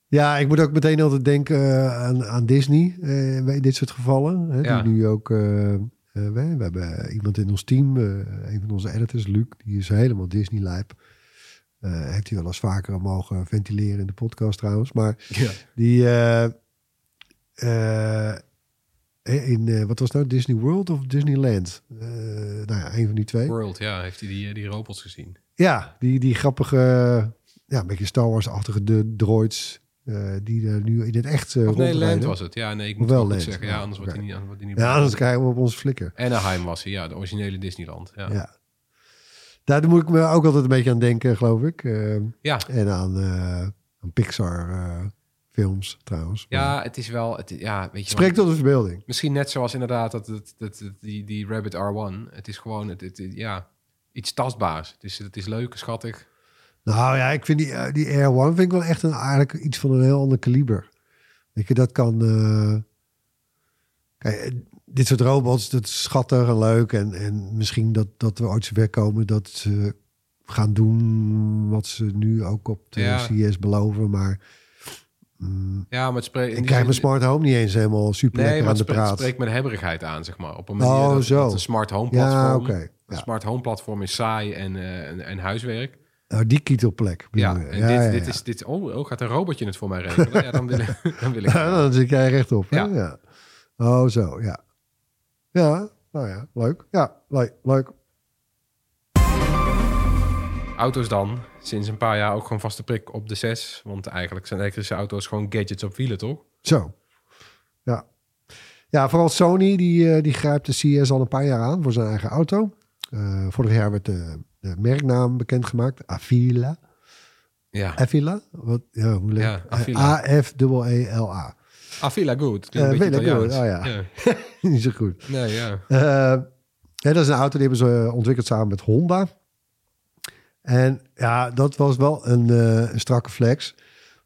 Ja, ik moet ook meteen altijd denken eh, aan, aan Disney eh, bij dit soort gevallen. Hè, Ja. Die nu ook... eh, we, we hebben iemand in ons team, een van onze editors, Luc, die is helemaal Disney-lijp. Heeft hij wel eens vaker mogen ventileren in de podcast trouwens. Maar Ja. die... eh, eh, in, eh, wat was nou, Disney World of Disneyland? Eh, nou ja, een van die twee. World, ja, heeft hij die, die robots gezien? Ja, die, die grappige, ja, een beetje Star Wars-achtige de droids, eh, die er nu in het echt uh, Of nee, Land was het. Ja, nee, ik moet Wel Land, zeggen. ja, anders wordt hij niet, anders wordt hij niet Ja, anders krijgen we op onze flikker. Anaheim was hij, ja, de originele Disneyland. Ja, Ja. Daar moet ik me ook altijd een beetje aan denken, geloof ik. Eh, ja. en aan, eh, aan Pixar eh, films, trouwens. Maar ja het is wel, het, ja, weet je Spreekt tot de verbeelding. Misschien net zoals inderdaad dat, dat, dat, die, die Rabbit R1. Het is gewoon, het, het, ja, iets tastbaars. Het is, het is leuk, schattig. Nou ja, ik vind die, eh, die Air One vind ik wel echt een, eigenlijk iets van een heel ander kaliber. Weet je, dat kan... eh, Kijk, eh, dit soort robots, dat is schattig en leuk. En, en misschien dat, dat we ooit zover komen dat ze gaan doen wat ze nu ook op de Ja. CS beloven. Maar mm, Ja, maar het spreekt... ik krijg mijn smart home niet eens helemaal super Nee, aan het de praat. spreekt met hebberigheid aan, zeg maar. Op een Oh, manier dat, zo. dat een smart home platform... Ja, smart home platform is saai en, eh, en, en huiswerk. Nou, die kietelplek. Ja, en ja, dit, ja, dit ja. is... Dit, oh, oh, gaat een robotje het voor mij regelen? ja, dan wil ik... [laughs] [laughs] Dan wil ik Ja, dan zit jij rechtop. hè? Ja. Ja. Oh, zo, ja. Ja, nou ja, leuk. Ja, leuk. leuk. Auto's dan, sinds een paar jaar ook gewoon vaste prik op de 6. Want eigenlijk zijn elektrische auto's gewoon gadgets op wielen, toch? Zo. Ja. Ja, vooral Sony, die, eh, die grijpt de CS al een paar jaar aan voor zijn eigen auto. Eh, vorig jaar werd de, de merknaam bekendgemaakt. Avila. Ja. Avila? Wat? Ja, hoe leuk. Ja. A-F-E-E-L-A. Avila good. Eh, een beetje Avila good, Italiaans. oh ja. [laughs] Niet zo goed. Nee, ja. Eh, ja, dat is een auto die hebben ze ontwikkeld samen met Honda. En ja, dat was wel een, eh, een strakke flex.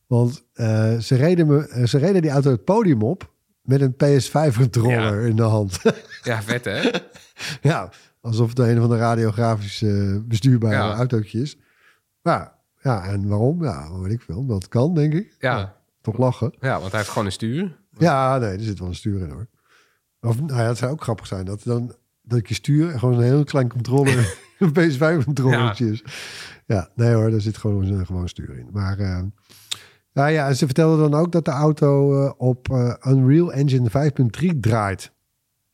Want eh, ze, reden me, eh, ze reden die auto het podium op met een PS5-controller in de hand. Ja, vet hè? [laughs] ja, alsof het een van de radiografische bestuurbare Ja. autootjes is. Maar ja, en waarom? Ja, weet ik veel. Dat kan, denk ik. Ja. Toch lachen. Ja, want hij heeft gewoon een stuur. Ja, nee, er zit wel een stuur in hoor. Of, nou ja, het zou ook grappig zijn dat dan dat ik je stuur en gewoon een heel klein controller, [laughs] [laughs] een PS5 controllertje is. Ja, nee hoor, daar zit gewoon een gewoon stuur in. Maar eh, nou ja, ze vertelden dan ook dat de auto eh, op eh, Unreal Engine 5.3 draait.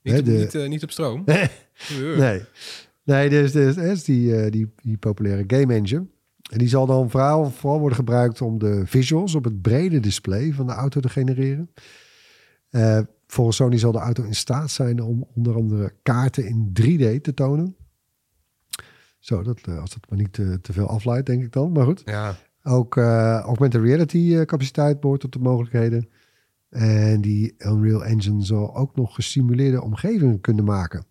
Niet, Hè, op- de- niet, eh, niet op stroom. [laughs] Nee, nee, dus, dus, dus die, eh, die, die populaire game engine. En die zal dan vooral, vooral worden gebruikt om de visuals op het brede display van de auto te genereren. Eh, volgens Sony zal de auto in staat zijn om onder andere kaarten in 3D te tonen. Zo, dat, eh, als dat maar niet te, te veel afleidt, denk ik dan. Maar goed. Ja, Ook eh augmented reality eh, capaciteit behoort tot de mogelijkheden. En die Unreal Engine zal ook nog gesimuleerde omgevingen kunnen maken.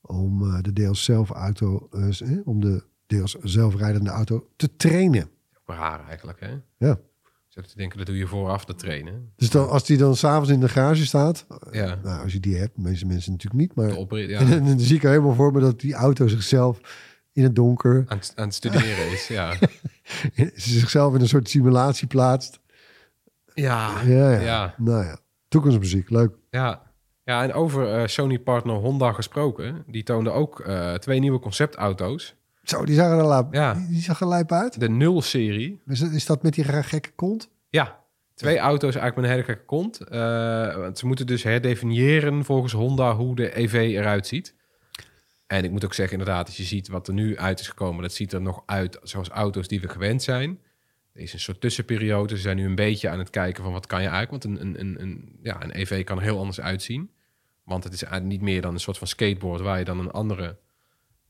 Om de deels zelf auto, eh, om de deels zelfrijdende auto te trainen. raar eigenlijk hè? Ja. Te denken, dat doe je vooraf, dat trainen. Dus dan, als die dan s'avonds in de garage staat, Ja, nou, als je die hebt, de meeste mensen natuurlijk niet, maar de oprit, ja. en [laughs] dan zie ik er helemaal voor me dat die auto zichzelf in het donker, Aan, het- aan het studeren is, ja. [laughs] zichzelf in een soort simulatie plaatst. Ja, Ja, ja. ja. Nou ja, toekomstmuziek, leuk. Ja, ja en over eh, Sony-partner Honda gesproken. Die toonde ook eh, twee nieuwe conceptauto's. Zo, die zag er lijp, Ja. die, die zag er lijp uit. De 0-serie. Is dat, is dat met die gekke kont? Ja, twee auto's eigenlijk met een hele gekke kont. Want ze moeten dus herdefiniëren volgens Honda hoe de EV eruit ziet. En ik moet ook zeggen, inderdaad, als je ziet wat er nu uit is gekomen... dat ziet er nog uit zoals auto's die we gewend zijn. Er is een soort tussenperiode. Ze zijn nu een beetje aan het kijken van wat kan je eigenlijk... want een, een, een, een, ja, een EV kan er heel anders uitzien. Want het is eigenlijk niet meer dan een soort van skateboard... waar je dan een andere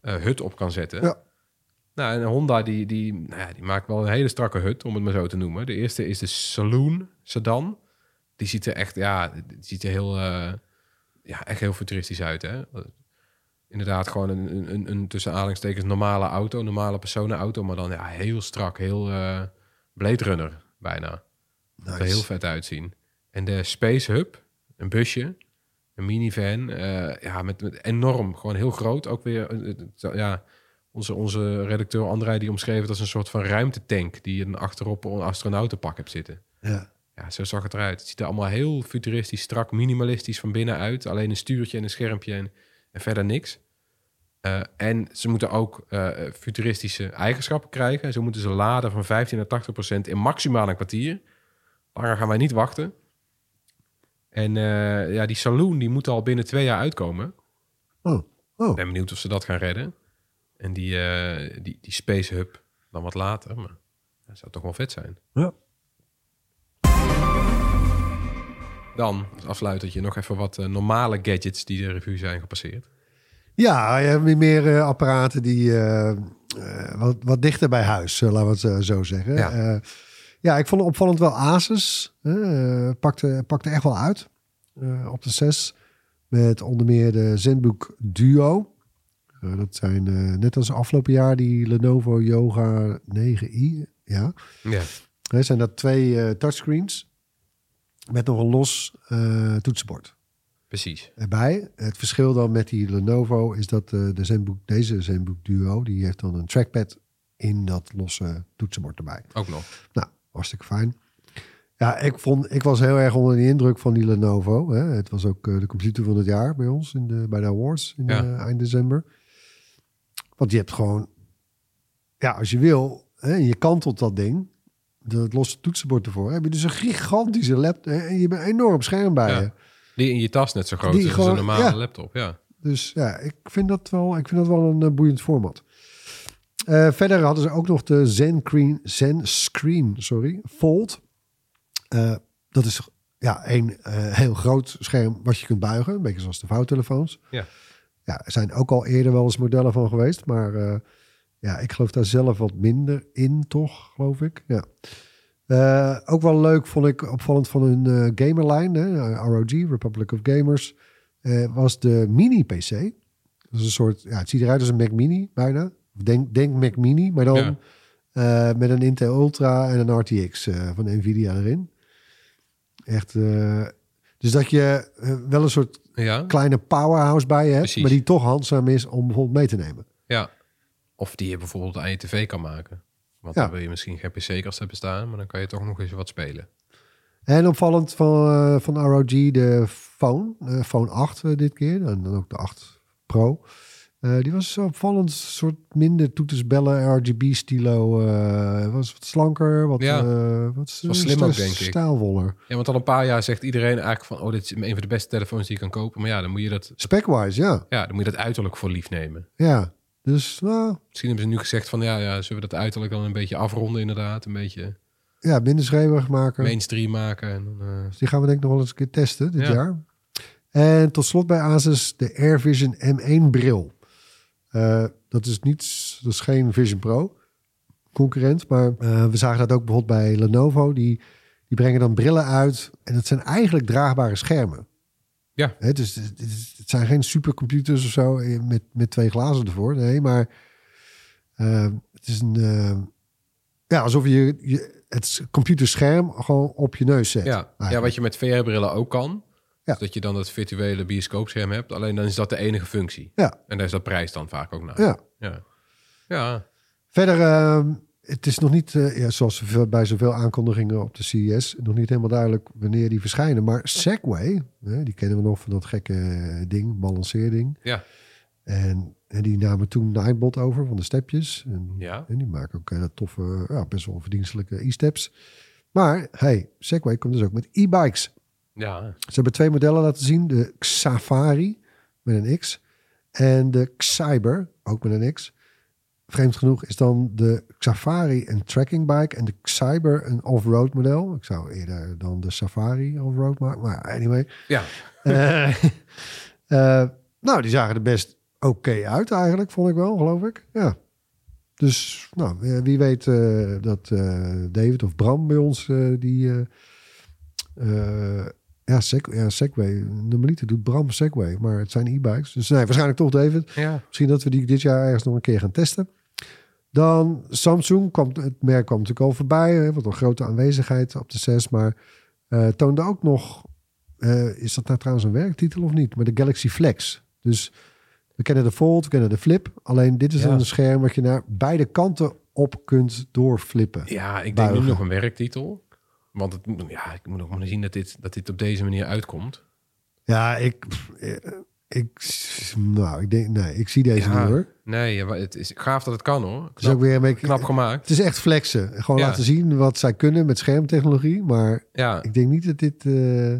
eh, hut op kan zetten. Ja. Nou, en Honda die, die, nou ja, die maakt wel een hele strakke hut, om het maar zo te noemen. De eerste is de Saloon Sedan. Die ziet er echt, ja, die ziet er heel, eh, ja, echt heel futuristisch uit, hè. Inderdaad, gewoon een, een, een, tussen aanhalingstekens normale auto, normale personenauto, maar dan ja, heel strak, heel eh Blade Runner bijna. Dat er heel vet uitzien. En de Space Hub, een busje, een minivan, eh, ja, met, met enorm, gewoon heel groot. Ook weer, eh, ja, onze, onze redacteur André die omschreef het als een soort van ruimtetank die je dan achterop een astronautenpak hebt zitten. Ja. Ja, zo zag het eruit. Het ziet er allemaal heel futuristisch, strak, minimalistisch van binnen uit. Alleen een stuurtje en een schermpje en, en verder niks. Eh, en ze moeten ook eh, futuristische eigenschappen krijgen. Zo moeten ze laden van 15 naar 80 procent in maximaal een kwartier. Langer gaan wij niet wachten. En eh, ja, die saloon die moet al binnen twee jaar uitkomen. Oh, oh. Ik ben benieuwd of ze dat gaan redden. En die, die, die Space Hub dan wat later. Maar dat zou toch wel vet zijn. Ja. Dan, als afsluitertje, nog even wat eh, normale gadgets die de revue zijn gepasseerd. Ja, je hebt weer meer eh, apparaten die eh, wat, wat dichter bij huis, laten we het zo zeggen. Ja. Ja. ja, ik vond het opvallend wel Asus. pakte, pakte echt wel uit op de 6. Met onder meer de ZenBook Duo. Dat zijn net als afgelopen jaar die Lenovo Yoga 9i. Ja, Ja. zijn dat twee touchscreens met nog een los eh, toetsenbord Precies. erbij. Het verschil dan met die Lenovo is dat eh, de ZenBook, deze ZenBook Duo, die heeft dan een trackpad in dat losse toetsenbord erbij. Ook nog. Nou, hartstikke fijn. Ja, ik, vond, ik was heel erg onder de indruk van die Lenovo. Hè. Het was ook eh, de computer van het jaar bij ons in de, bij de awards in Ja. eind december. Want je hebt gewoon, ja, als je wil, hè, je kantelt dat ding, dat losse toetsenbord ervoor, heb je dus een gigantische laptop en je hebt een enorm scherm bij Ja. je. Die in je tas net zo groot Die is als een normale ja. laptop. Ja. Dus ja, ik vind dat wel, ik vind dat wel een eh, boeiend format. Eh, verder hadden ze ook nog de Zen, Screen, Zen Screen sorry, Fold. Eh, dat is ja, een eh, heel groot scherm wat je kunt buigen. Een beetje zoals de vouwtelefoons. Ja. Ja, er zijn ook al eerder wel eens modellen van geweest. Maar eh, ja, ik geloof daar zelf wat minder in, toch, geloof ik. Ja. Eh, ook wel leuk vond ik opvallend van hun eh, gamerlijn, hè, ROG, Republic of Gamers, eh, was de mini-PC. Dat is een soort, ja, het ziet eruit als een Mac Mini bijna. Denk, denk Mac Mini, maar dan Ja. met een Intel Ultra en een RTX van Nvidia erin. Echt, dus dat je wel een soort Ja. kleine powerhouse bij je hebt, Precies. maar die toch handzaam is om bijvoorbeeld mee te nemen. ja. Of die je bijvoorbeeld aan je tv kan maken. Want Ja. dan wil je misschien geen PC-kast hebben staan, maar dan kan je toch nog eens wat spelen. En opvallend van, eh, van ROG de phone, eh, phone 8 eh, dit keer, en dan ook de 8 Pro. Die was opvallend soort minder toetersbellen, RGB-stilo. eh was wat slanker, wat, Ja. wat was slim ook, sta- denk ik. staalwoller. Ja, want al een paar jaar zegt iedereen eigenlijk van... oh, dit is een van de beste telefoons die je kan kopen. Maar ja, dan moet je dat, Spec-wise, ja. ja, dan moet je dat uiterlijk voor lief nemen. ja. Dus nou, Misschien hebben ze nu gezegd van... ja, ja zullen we dat uiterlijk dan een beetje afronden inderdaad. Een beetje ja, minder schreeuwig maken. mainstream maken. En dan, eh, Dus die gaan we denk ik nog wel eens een keer testen dit Ja. jaar. En tot slot bij Asus de Air Vision M1 bril. Eh, dat is niet, dat is geen Vision Pro concurrent, maar eh, we zagen dat ook bijvoorbeeld bij Lenovo. Die, die brengen dan brillen uit en dat zijn eigenlijk draagbare schermen. Ja. Hè, dus het, het is- het zijn geen supercomputers of zo eh, met, met twee glazen ervoor. Nee, maar eh, het is een eh, ja alsof je, je het computerscherm gewoon op je neus zet. ja. ja, wat je met VR-brillen ook kan. Ja. is Dat je dan dat virtuele bioscoopscherm hebt. Alleen dan is dat de enige functie. Ja. En daar is dat prijs dan vaak ook naar. Ja. Ja. ja. Verder, ehm, het is nog niet, ja, zoals bij zoveel aankondigingen op de CES, nog niet helemaal duidelijk wanneer die verschijnen. Maar Segway, hè, die kennen we nog van dat gekke eh, ding, balanceerding. Ja. En, en die namen toen Nightbot over van de stepjes. En, Ja. en die maken ook hele toffe, ja, best wel verdienstelijke e-steps. Maar hey, Segway komt dus ook met e-bikes. Ja. Ze hebben twee modellen laten zien. De Xafari met een X. En de Cyber, ook met een X. Vreemd genoeg is dan de Safari een tracking bike en de Cyber een off-road model. Ik zou eerder dan de Safari off-road maken. Maar anyway. Ja. Eh, [laughs] eh, nou, die zagen er best oké uit eigenlijk, vond ik wel, geloof ik. Ja. Dus nou, wie weet eh, dat David of Bram bij ons die... ja, seg ja, Segway. Normaliter doet Bram Segway, maar het zijn e-bikes. Dus nee, waarschijnlijk toch David. Ja. Misschien dat we die dit jaar ergens nog een keer gaan testen. Dan Samsung, kwam, het merk kwam natuurlijk al voorbij. Hè, wat een grote aanwezigheid op de 6. Maar eh, toonde ook nog, eh, is dat nou trouwens een werktitel of niet? Maar de Galaxy Flex. Dus we kennen de Fold, we kennen de Flip. Alleen dit is Ja. een scherm wat je naar beide kanten op kunt doorflippen. Ja, ik denk nu nog een werktitel. Want het, ja, ik moet ook maar zien dat dit, dat dit op deze manier uitkomt. Ja, ik, eh, ik, nou, ik denk, nee, ik zie deze Ja, niet hoor. Nee, het is gaaf dat het kan hoor. Het is ook Knap, weer een beetje, knap gemaakt. Het is echt flexen. Gewoon Ja. laten zien wat zij kunnen met schermtechnologie. Maar Ja, ik denk niet dat dit eh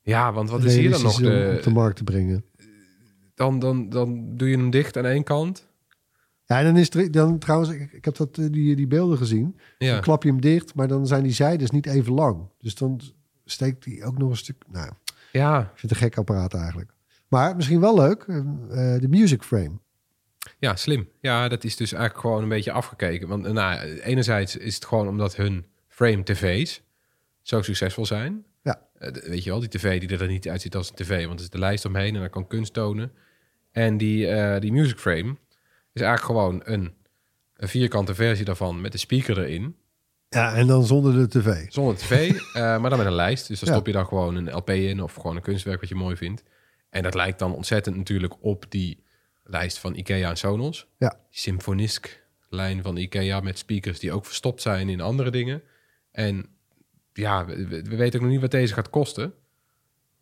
ja want wat is hier dan nog? De, op de markt te brengen. dan, dan, dan doe je hem dicht aan één kant. Ja, en dan is er dan trouwens, ik, ik heb dat, eh, die, die beelden gezien. Ja, Dan klap je hem dicht, maar dan zijn die zijdes niet even lang. Dus dan steekt hij ook nog een stuk. Nou, ik ja, vind het een gek apparaat eigenlijk. Maar misschien wel leuk, eh, eh, de music frame. ja, slim. Ja, dat is dus eigenlijk gewoon een beetje afgekeken. Want nou, enerzijds is het gewoon omdat hun frame tv's zo succesvol zijn. Ja. Eh, weet je wel, die tv die er niet uitziet als een tv. Want het is de lijst omheen en dan kan kunst tonen. En die, eh, die music frame is eigenlijk gewoon een, een vierkante versie daarvan met de speaker erin. Ja, en dan zonder de tv. Zonder tv, eh, maar dan met een lijst. Dus dan Ja. stop je dan gewoon een LP in of gewoon een kunstwerk wat je mooi vindt. En dat lijkt dan ontzettend natuurlijk op die lijst van Ikea en Sonos. Ja. Die Symfonisk-lijn van Ikea met speakers die ook verstopt zijn in andere dingen. En ja, we, we- we weten ook nog niet wat deze gaat kosten.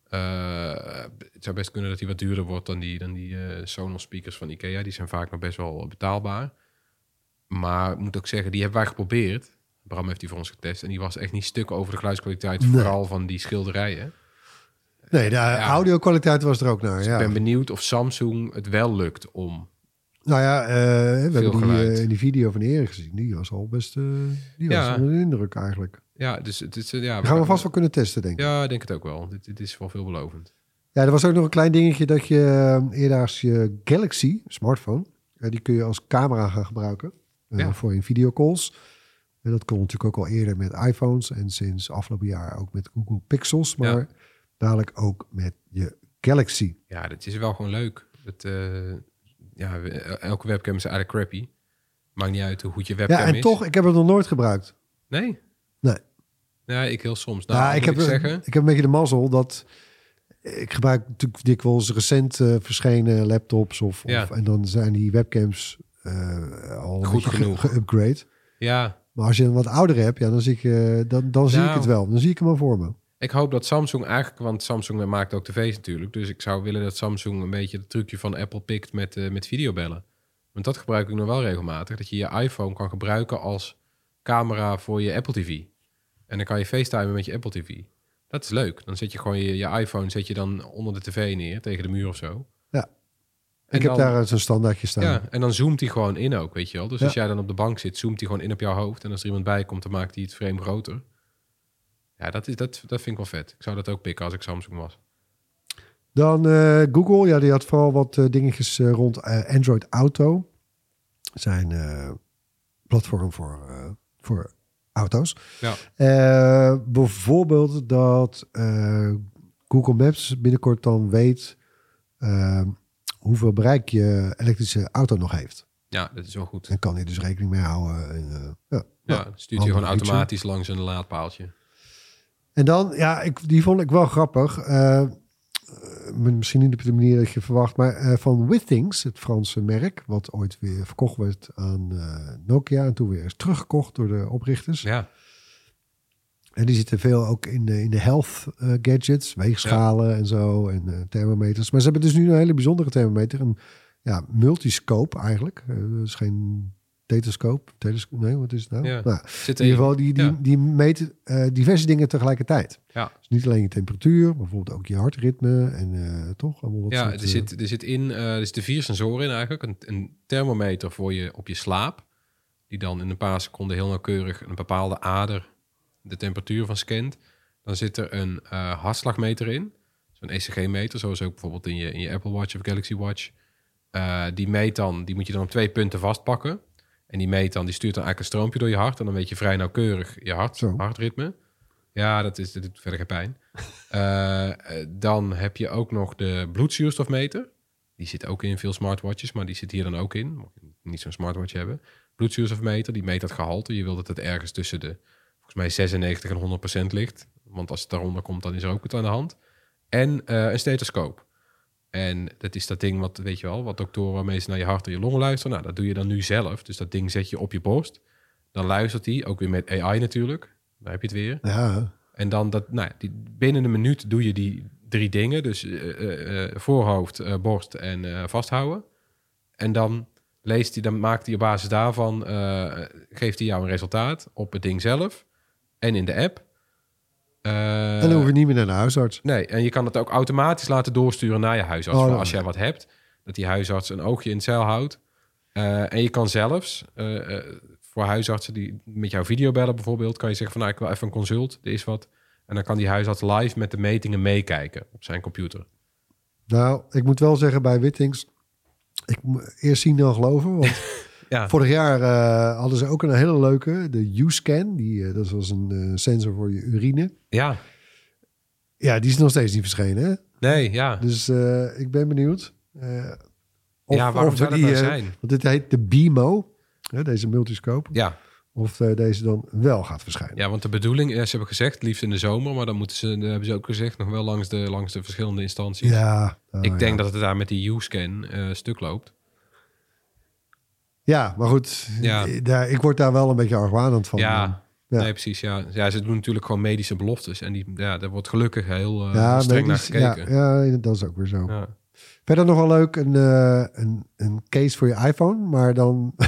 Eh, het zou best kunnen dat die wat duurder wordt dan die, dan die eh, Sonos speakers van Ikea. Die zijn vaak nog best wel betaalbaar. Maar ik moet ook zeggen, die hebben wij geprobeerd. Bram heeft die voor ons getest. En die was echt niet stuk over de geluidskwaliteit. Nee. Vooral van die schilderijen. Nee, de audio-kwaliteit was er ook naar. Dus ja. ik ben benieuwd of Samsung het wel lukt om... Nou ja, eh, we hebben die, eh, die video van Erik gezien. Die was al best die was Ja. onder de indruk eigenlijk. Ja, dus het is... Ja, Die gaan we vast wel kunnen testen, denk ik. Ja, ik denk het ook wel. Dit, dit is wel veelbelovend. Ja, er was ook nog een klein dingetje dat je eerdaags je Galaxy smartphone, die kun je als camera gaan gebruiken voor in videocalls. En dat kon natuurlijk ook al eerder met iPhones en sinds afgelopen jaar ook met Google Pixels, maar. Dadelijk ook met je Galaxy. Ja, dat is wel gewoon leuk. Het, eh, ja, elke webcam is eigenlijk crappy. Maakt niet uit hoe goed je webcam Ja, en is. toch, ik heb het nog nooit gebruikt. Nee? Nee. Ja, ik heel soms. Nou, ja, ik, heb, ik zeggen... ik heb een beetje de mazzel dat ik gebruik natuurlijk dikwijls recent eh, verschenen laptops of, Ja. of en dan zijn die webcams eh, al Goed ge- genoeg. geupgrade. Ja, Maar als je een wat ouder hebt, ja, dan zie ik, eh, dan, dan zie ik Nou. het wel. Dan zie ik hem al voor me. Ik hoop dat Samsung eigenlijk... Want Samsung maakt ook tv's natuurlijk. Dus ik zou willen dat Samsung een beetje het trucje van Apple pikt met, eh, met videobellen. Want dat gebruik ik nog wel regelmatig. Dat je je iPhone kan gebruiken als camera voor je Apple TV. En dan kan je facetimen met je Apple TV. Dat is leuk. Dan zet je gewoon je, je iPhone zet je dan onder de tv neer, tegen de muur of zo. Ja. En ik heb daar zo'n standaardje staan. Ja, en dan zoomt hij gewoon in ook, weet je wel. Dus Ja. als jij dan op de bank zit, zoomt hij gewoon in op jouw hoofd. En als er iemand bij komt, dan maakt hij het frame groter. Ja, dat, is, dat, dat vind ik wel vet. Ik zou dat ook pikken als ik Samsung was. Dan eh, Google, ja, die had vooral wat eh, dingetjes eh, rond Android Auto. Zijn platform voor, voor auto's. Ja. Bijvoorbeeld dat Google Maps binnenkort dan weet hoeveel bereik je elektrische auto nog heeft. Ja, dat is wel goed. En kan hij dus rekening mee houden. En, ja. Ja, Nou, stuurt hij gewoon automatisch langs een laadpaaltje. En dan, ja, ik, die vond ik wel grappig. Eh, eh, misschien niet op de manier dat je verwacht, maar eh, van Withings, het Franse merk, wat ooit weer verkocht werd aan Nokia en toen weer is teruggekocht door de oprichters. Ja, En die zitten veel ook in de, in de health gadgets, weegschalen en zo en thermometers. Maar ze hebben dus nu een hele bijzondere thermometer, een ja, multiscope eigenlijk. Dus geen tetoscoop, telescoop, nee, wat is het nou? Ja. Nou, in ieder geval, die, die, ja. die meet eh, diverse dingen tegelijkertijd. Ja. Dus niet alleen je temperatuur, maar bijvoorbeeld ook je hartritme en eh, toch Ja, soort, er eh, zit, er zit in, eh, er zitten vier sensoren in eigenlijk. Een, een thermometer voor je op je slaap. Die dan in een paar seconden heel nauwkeurig een bepaalde ader de temperatuur van scant. Dan zit er een eh, hartslagmeter in. Zo'n ECG-meter, zoals ook bijvoorbeeld in je, in je Apple Watch of Galaxy Watch. Eh, die meet dan, die moet je dan op twee punten vastpakken. En die meet dan, die stuurt dan eigenlijk een stroompje door je hart. En dan weet je vrij nauwkeurig je hart, Zo. hartritme. Ja, dat, is, dat doet verder geen pijn. [laughs] Eh, eh, dan heb je ook nog de bloedzuurstofmeter. Die zit ook in veel smartwatches, maar die zit hier dan ook in. Mocht je niet zo'n smartwatch hebben. Bloedzuurstofmeter, die meet dat gehalte. Je wil dat het ergens tussen de, volgens mij 96 en 100 procent ligt. Want als het daaronder komt, dan is er ook iets aan de hand. En eh, een stethoscoop. En dat is dat ding wat, weet je wel, wat doktoren waarmee ze naar je hart en je longen luisteren. Nou, dat doe je dan nu zelf. Dus dat ding zet je op je borst. Dan luistert hij, ook weer met AI natuurlijk. Daar heb je het weer. Ja, En dan dat, nou, ja, die, binnen een minuut doe je die drie dingen. Dus eh, eh, eh, voorhoofd, borst en vasthouden. En dan leest hij, dan maakt hij op basis daarvan, geeft hij jou een resultaat op het ding zelf en in de app. Eh, en dan hoef je niet meer naar de huisarts. Nee, en je kan het ook automatisch laten doorsturen naar je huisarts. Oh, als jij wat hebt, dat die huisarts een oogje in het zeil houdt. Eh, en je kan zelfs, eh, voor huisartsen die met jou videobellen bijvoorbeeld, kan je zeggen van nou, ik wil even een consult, er is wat. En dan kan die huisarts live met de metingen meekijken op zijn computer. Nou, ik moet wel zeggen bij Wittings, ik moet eerst zien dan geloven. Want [laughs] Ja, vorig jaar hadden ze ook een hele leuke, de U-scan. Die, dat was een sensor voor je urine. Ja. Ja, die is nog steeds niet verschenen. Hè? nee, ja. Dus eh, ik ben benieuwd. eh, of, ja, waarom of zou dat nou eh, zijn? Want dit heet de BIMO, deze multiscope. Ja, Of deze dan wel gaat verschijnen. ja, want de bedoeling, ja, ze hebben gezegd, liefst in de zomer, maar dan moeten ze, hebben ze ook gezegd, nog wel langs de, langs de verschillende instanties. Ja, nou, ik denk ja. dat het daar met die U-scan stuk loopt. Ja, maar goed. Ja. Daar, ik word daar wel een beetje argwanend van. Ja, Ja. nee, precies. Ja. ja, ze doen natuurlijk gewoon medische beloftes. En die, ja, daar wordt gelukkig heel eh, ja, streng medisch- naar gekeken. Ja, ja, dat is ook weer zo. Ja. Verder nog wel leuk, een, eh, een, een case voor je iPhone, maar dan, [laughs]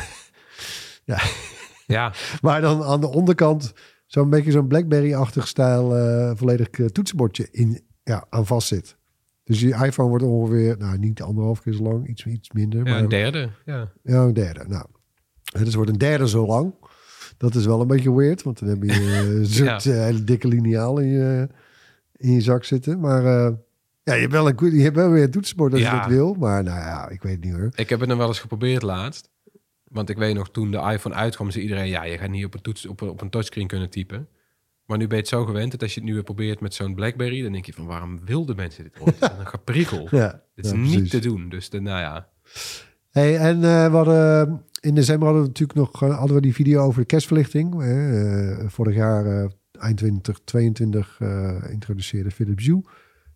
Ja, [laughs] maar dan aan de onderkant zo'n beetje zo'n BlackBerry-achtig stijl eh, volledig toetsenbordje in ja, aan vast zit. Dus die iPhone wordt ongeveer, nou niet anderhalf keer zo lang, iets, iets minder. Ja, maar, een derde. Ja. Ja, een derde. Nou, het wordt een derde zo lang. Dat is wel een beetje weird, want dan heb je [laughs] eh, een soort eh, hele dikke lineaal in je, in je zak zitten. Maar eh, ja, je hebt wel, een, je hebt wel weer een toetsenbord als je Ja. dat wil. Maar nou ja, ik weet het niet hoor. Ik heb het nog wel eens geprobeerd laatst. Want ik weet nog, toen de iPhone uitkwam, zei iedereen... ja, je gaat niet op een, toets, op, een- op een touchscreen kunnen typen. Maar nu ben je het zo gewend dat als je het nu weer probeert met zo'n Blackberry... dan denk je van, waarom wilden mensen dit ooit? Wat een geprikkel. [laughs] Ja, Dit is ja, niet te doen. Dus de, nou ja, Hey, en eh, we hadden, in december hadden we natuurlijk nog eh, hadden we die video over de kerstverlichting. Eh, vorig jaar, eh, eind 2022, eh introduceerde Philips Hue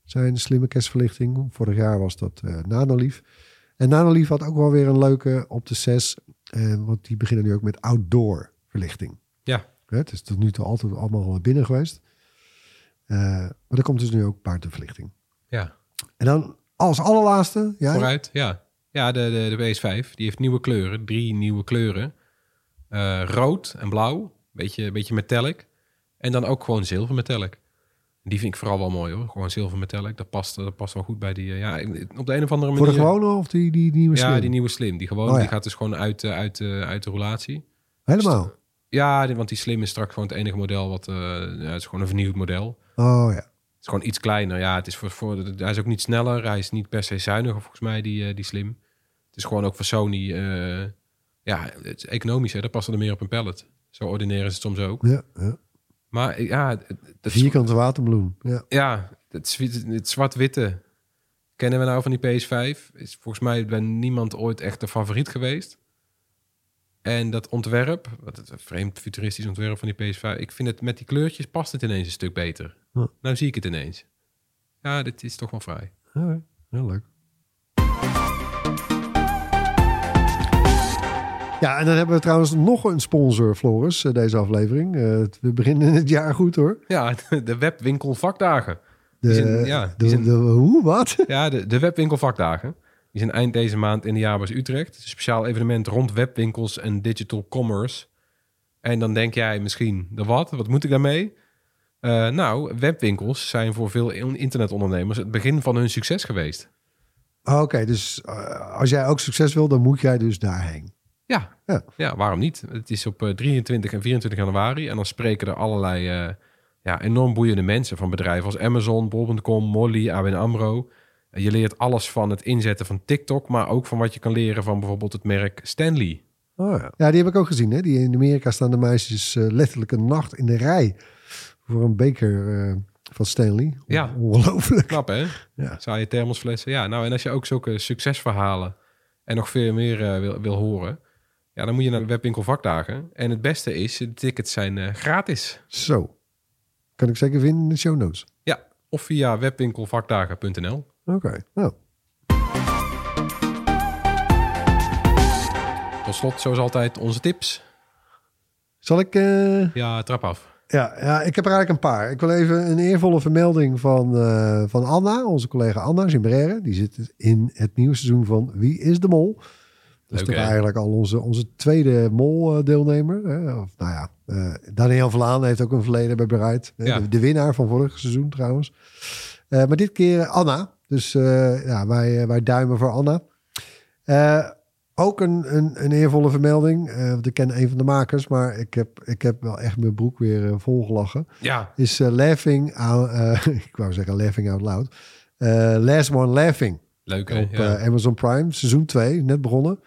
zijn slimme kerstverlichting. Vorig jaar was dat Nanolief. En Nanolief had ook wel weer een leuke op de 6. eh, want die beginnen nu ook met outdoor verlichting. Ja. Het is tot nu toe altijd allemaal binnen geweest. Maar er komt dus nu ook buitenverlichting. ja. En dan als allerlaatste... Ja, vooruit. Ja, ja de, de, de PS5, die heeft nieuwe kleuren. Drie nieuwe kleuren. Eh, rood en blauw. Beetje, beetje metallic. En dan ook gewoon zilver metallic. Die vind ik vooral wel mooi hoor. Gewoon zilver metallic. Dat past, dat past wel goed bij die... eh, ja, op de een of andere Voor manier... de gewone of die, die nieuwe Ja, slim? die nieuwe slim. Die gewoon, Oh, ja. die gaat dus gewoon uit, eh, uit, uit de roulatie. Helemaal? Ja, want die slim is straks gewoon het enige model wat... ja, het is gewoon een vernieuwd model. Oh ja. Het is gewoon iets kleiner. Ja, het is voor, voor, hij is ook niet sneller. Hij is niet per se zuiniger volgens mij, die, die slim. Is gewoon ook voor Sony... eh, ja, het is economisch. Hè? Daar passen er meer op een pallet. Zo ordinair is het soms ook. Ja, ja. Maar eh, ja, is- Vierkante waterbloem. Ja. ja, het, het zwart-witte kennen we nou van die PS5. Is volgens mij bij niemand ooit echt de favoriet geweest. En dat ontwerp, wat het een vreemd futuristisch ontwerp van die PS5, ik vind het met die kleurtjes past het ineens een stuk beter. Ja. Nou zie ik het ineens. Ja, dit is toch wel vrij. Ja, heel leuk. Ja, en dan hebben we trouwens nog een sponsor, Floris, eh, deze aflevering. Eh, we beginnen het jaar goed hoor. Ja, [laughs] de webwinkel vakdagen. De, zijn- ja, de, die zijn- de- hoe, wat? [laughs] Ja, de, de webwinkel vakdagen. Die zijn eind deze maand in de Jaarbeurs Utrecht. Een speciaal evenement rond webwinkels en digital commerce. En dan denk jij misschien, de wat? Wat moet ik daarmee? Eh, nou, webwinkels zijn voor veel in- internetondernemers het begin van hun succes geweest. Oké, dus als jij ook succes wil, dan moet jij dus daarheen. Ja, Ja. ja. waarom niet? Het is op eh, 23 en 24 januari. En dan spreken er allerlei eh, ja, enorm boeiende mensen van bedrijven als Amazon, Bol.com, Molly, ABN AMRO. En je leert alles van het inzetten van TikTok, maar ook van wat je kan leren van bijvoorbeeld het merk Stanley. Oh, ja. ja, die heb ik ook gezien. Hè? Die in Amerika staan de meisjes eh, letterlijk een nacht in de rij voor een beker eh, van Stanley. Ja. Ongelooflijk. Knap hè? Ja. Saaie thermosflessen. Ja, nou en als je ook zulke succesverhalen en nog veel meer eh, wil, wil horen, ja, dan moet je naar de webwinkel vakdagen. En het beste is, de tickets zijn eh, gratis. Zo. Kan ik zeker vinden in de show notes. Ja, of via webwinkelvakdagen.nl. Oké. Nou, Tot slot, zoals altijd, onze tips. zal ik... eh, Ja, trap af. Ja, ja, ik heb er eigenlijk een paar. Ik wil even een eervolle vermelding van, eh, van Anna, onze collega Anna Zimbrere. Die zit in het nieuwe seizoen van Wie is de Mol? Dat is toch eigenlijk al onze, onze tweede Mol-deelnemer. Of nou ja, eh, Daniel Vlaan heeft ook een verleden bij bereid. Ja. De, de winnaar van vorig seizoen trouwens. Eh, maar dit keer Anna. Dus eh, ja, wij, wij duimen voor Anna. Ook een, een, een eervolle vermelding. want ik ken een van de makers, maar ik heb, ik heb wel echt mijn broek weer volgelachen. Ja, Is Laughing Out... [laughs] ik wou zeggen Laughing Out Loud. Last One Laughing leuk hè? op Ja. eh, Amazon Prime. Seizoen 2, net begonnen.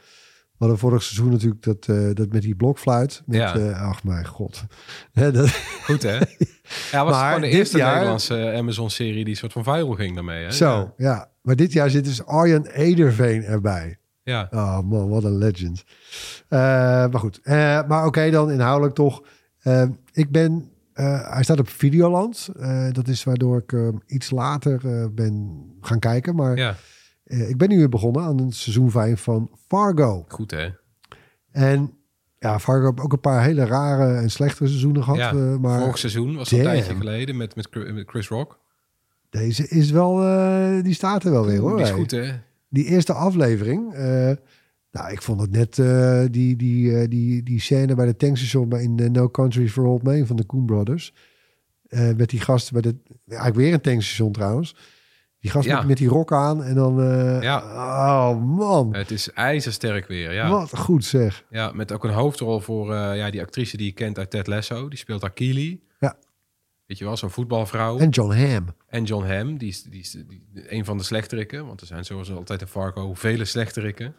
We hadden vorig seizoen natuurlijk dat, eh, dat met die blokfluit. Met, Ja. eh, ach mijn god. [laughs] Dat, Goed hè? [laughs] Ja, was Maar gewoon de eerste jaar- Nederlandse Amazon-serie die soort van viral ging daarmee. Hè? zo, ja. Maar dit jaar zit dus Arjan Ederveen erbij. Ja. Oh man, wat een legend. Maar goed, maar oké dan inhoudelijk toch. Ik ben, hij staat op Videoland. Dat is waardoor ik eh, iets later ben gaan kijken. Maar ja, eh, ik ben nu weer begonnen aan een seizoen 5 van Fargo. goed hè? En ja, Fargo ook een paar hele rare en slechte seizoenen gehad. Ja, eh, maar Vorig seizoen was het een Damn. tijdje geleden met, met, Chris- Rock. deze is wel, eh, die staat er wel weer hoor. Die is goed hè? die eerste aflevering. nou, ik vond het net die, die, die, die scène bij de tankstation in No Country for Old Men van de Coen Brothers. met die gasten bij de... Eigenlijk weer een tankstation trouwens. Die gast Ja. met, met die rok aan en dan... eh, Ja. Oh man, Het is ijzersterk weer, ja. wat goed zeg. Ja, met ook een hoofdrol voor eh, ja, die actrice die je kent uit Ted Lasso. Die speelt Akili. Ja. Weet je wel, zo'n voetbalvrouw. En John Hamm. En John Hamm, die is, die is die, een van de slechterikken. Want er zijn zoals altijd in Fargo vele slechterikken.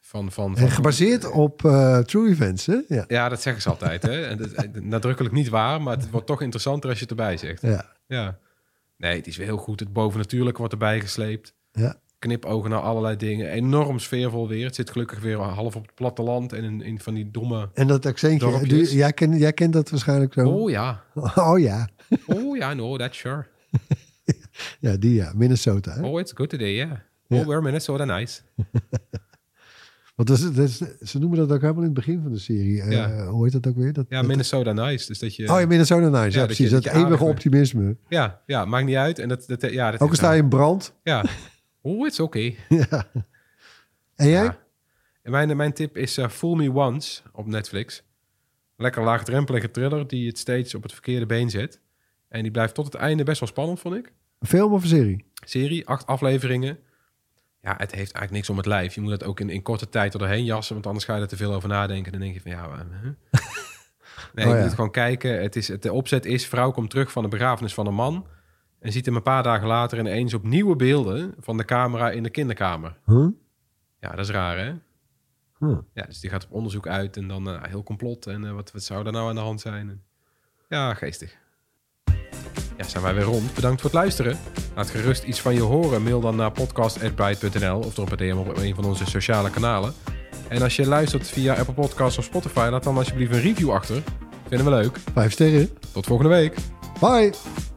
Van, van, En van, gebaseerd op eh, True Events, hè? Ja. Ja, dat zeggen ze altijd. Hè? En dat, nadrukkelijk niet waar, maar het wordt toch interessanter als je het erbij zegt. Ja. Ja. Nee, het is weer heel goed. Het bovennatuurlijke wordt erbij gesleept. Ja. Knipogen naar allerlei dingen. Enorm sfeervol weer. Het zit gelukkig weer half op het platteland. En in, in van die domme... En dat accentje, doe- jij, kent, jij kent dat waarschijnlijk zo. Oh ja. [laughs] Oh ja, [laughs] Oh ja, no, that's sure. ja die ja, Minnesota. Hè? Oh, it's good today, yeah. Oh, we're Minnesota nice. [laughs] Want dat is, dat is- ze noemen dat ook helemaal in het begin van de serie. Eh. Hoe heet dat ook weer? Dat, Ja, dat- Minnesota nice. Dus dat je... Oh ja, Minnesota nice. Ja, dat precies. dat eeuwige aardig- optimisme. Ja, ja, maakt niet uit. En dat, dat, ja, dat Ook al sta je in brand. Ja. Oh, it's okay. [laughs] ja. En jij? En mijn, mijn tip is eh, Fool Me Once op Netflix. Lekker laagdrempelige thriller die het steeds op het verkeerde been zet. En die blijft tot het einde best wel spannend, vond ik. Een film of een serie? Serie, acht afleveringen. Ja, het heeft eigenlijk niks om het lijf. Je moet het ook in, in korte tijd er doorheen jassen, want anders ga je er te veel over nadenken. Dan denk je van, ja... huh? [laughs] nee, Oh, je ja. moet gewoon kijken. Het is, het, de opzet is, vrouw komt terug van de begrafenis van een man... en ziet hem een paar dagen later ineens op nieuwe beelden... van de camera in de kinderkamer. Huh? Ja, dat is raar, hè? Huh. Ja, dus die gaat op onderzoek uit en dan eh, heel complot. En eh, wat, wat zou daar nou aan de hand zijn? En- ja, geestig. Ja, zijn wij weer rond. Bedankt voor het luisteren. Laat gerust iets van je horen. Mail dan naar podcast.bright.nl of drop een DM op een van onze sociale kanalen. En als je luistert via Apple Podcasts of Spotify, laat dan alsjeblieft een review achter. Vinden we leuk. Vijf sterren. Tot volgende week. Bye.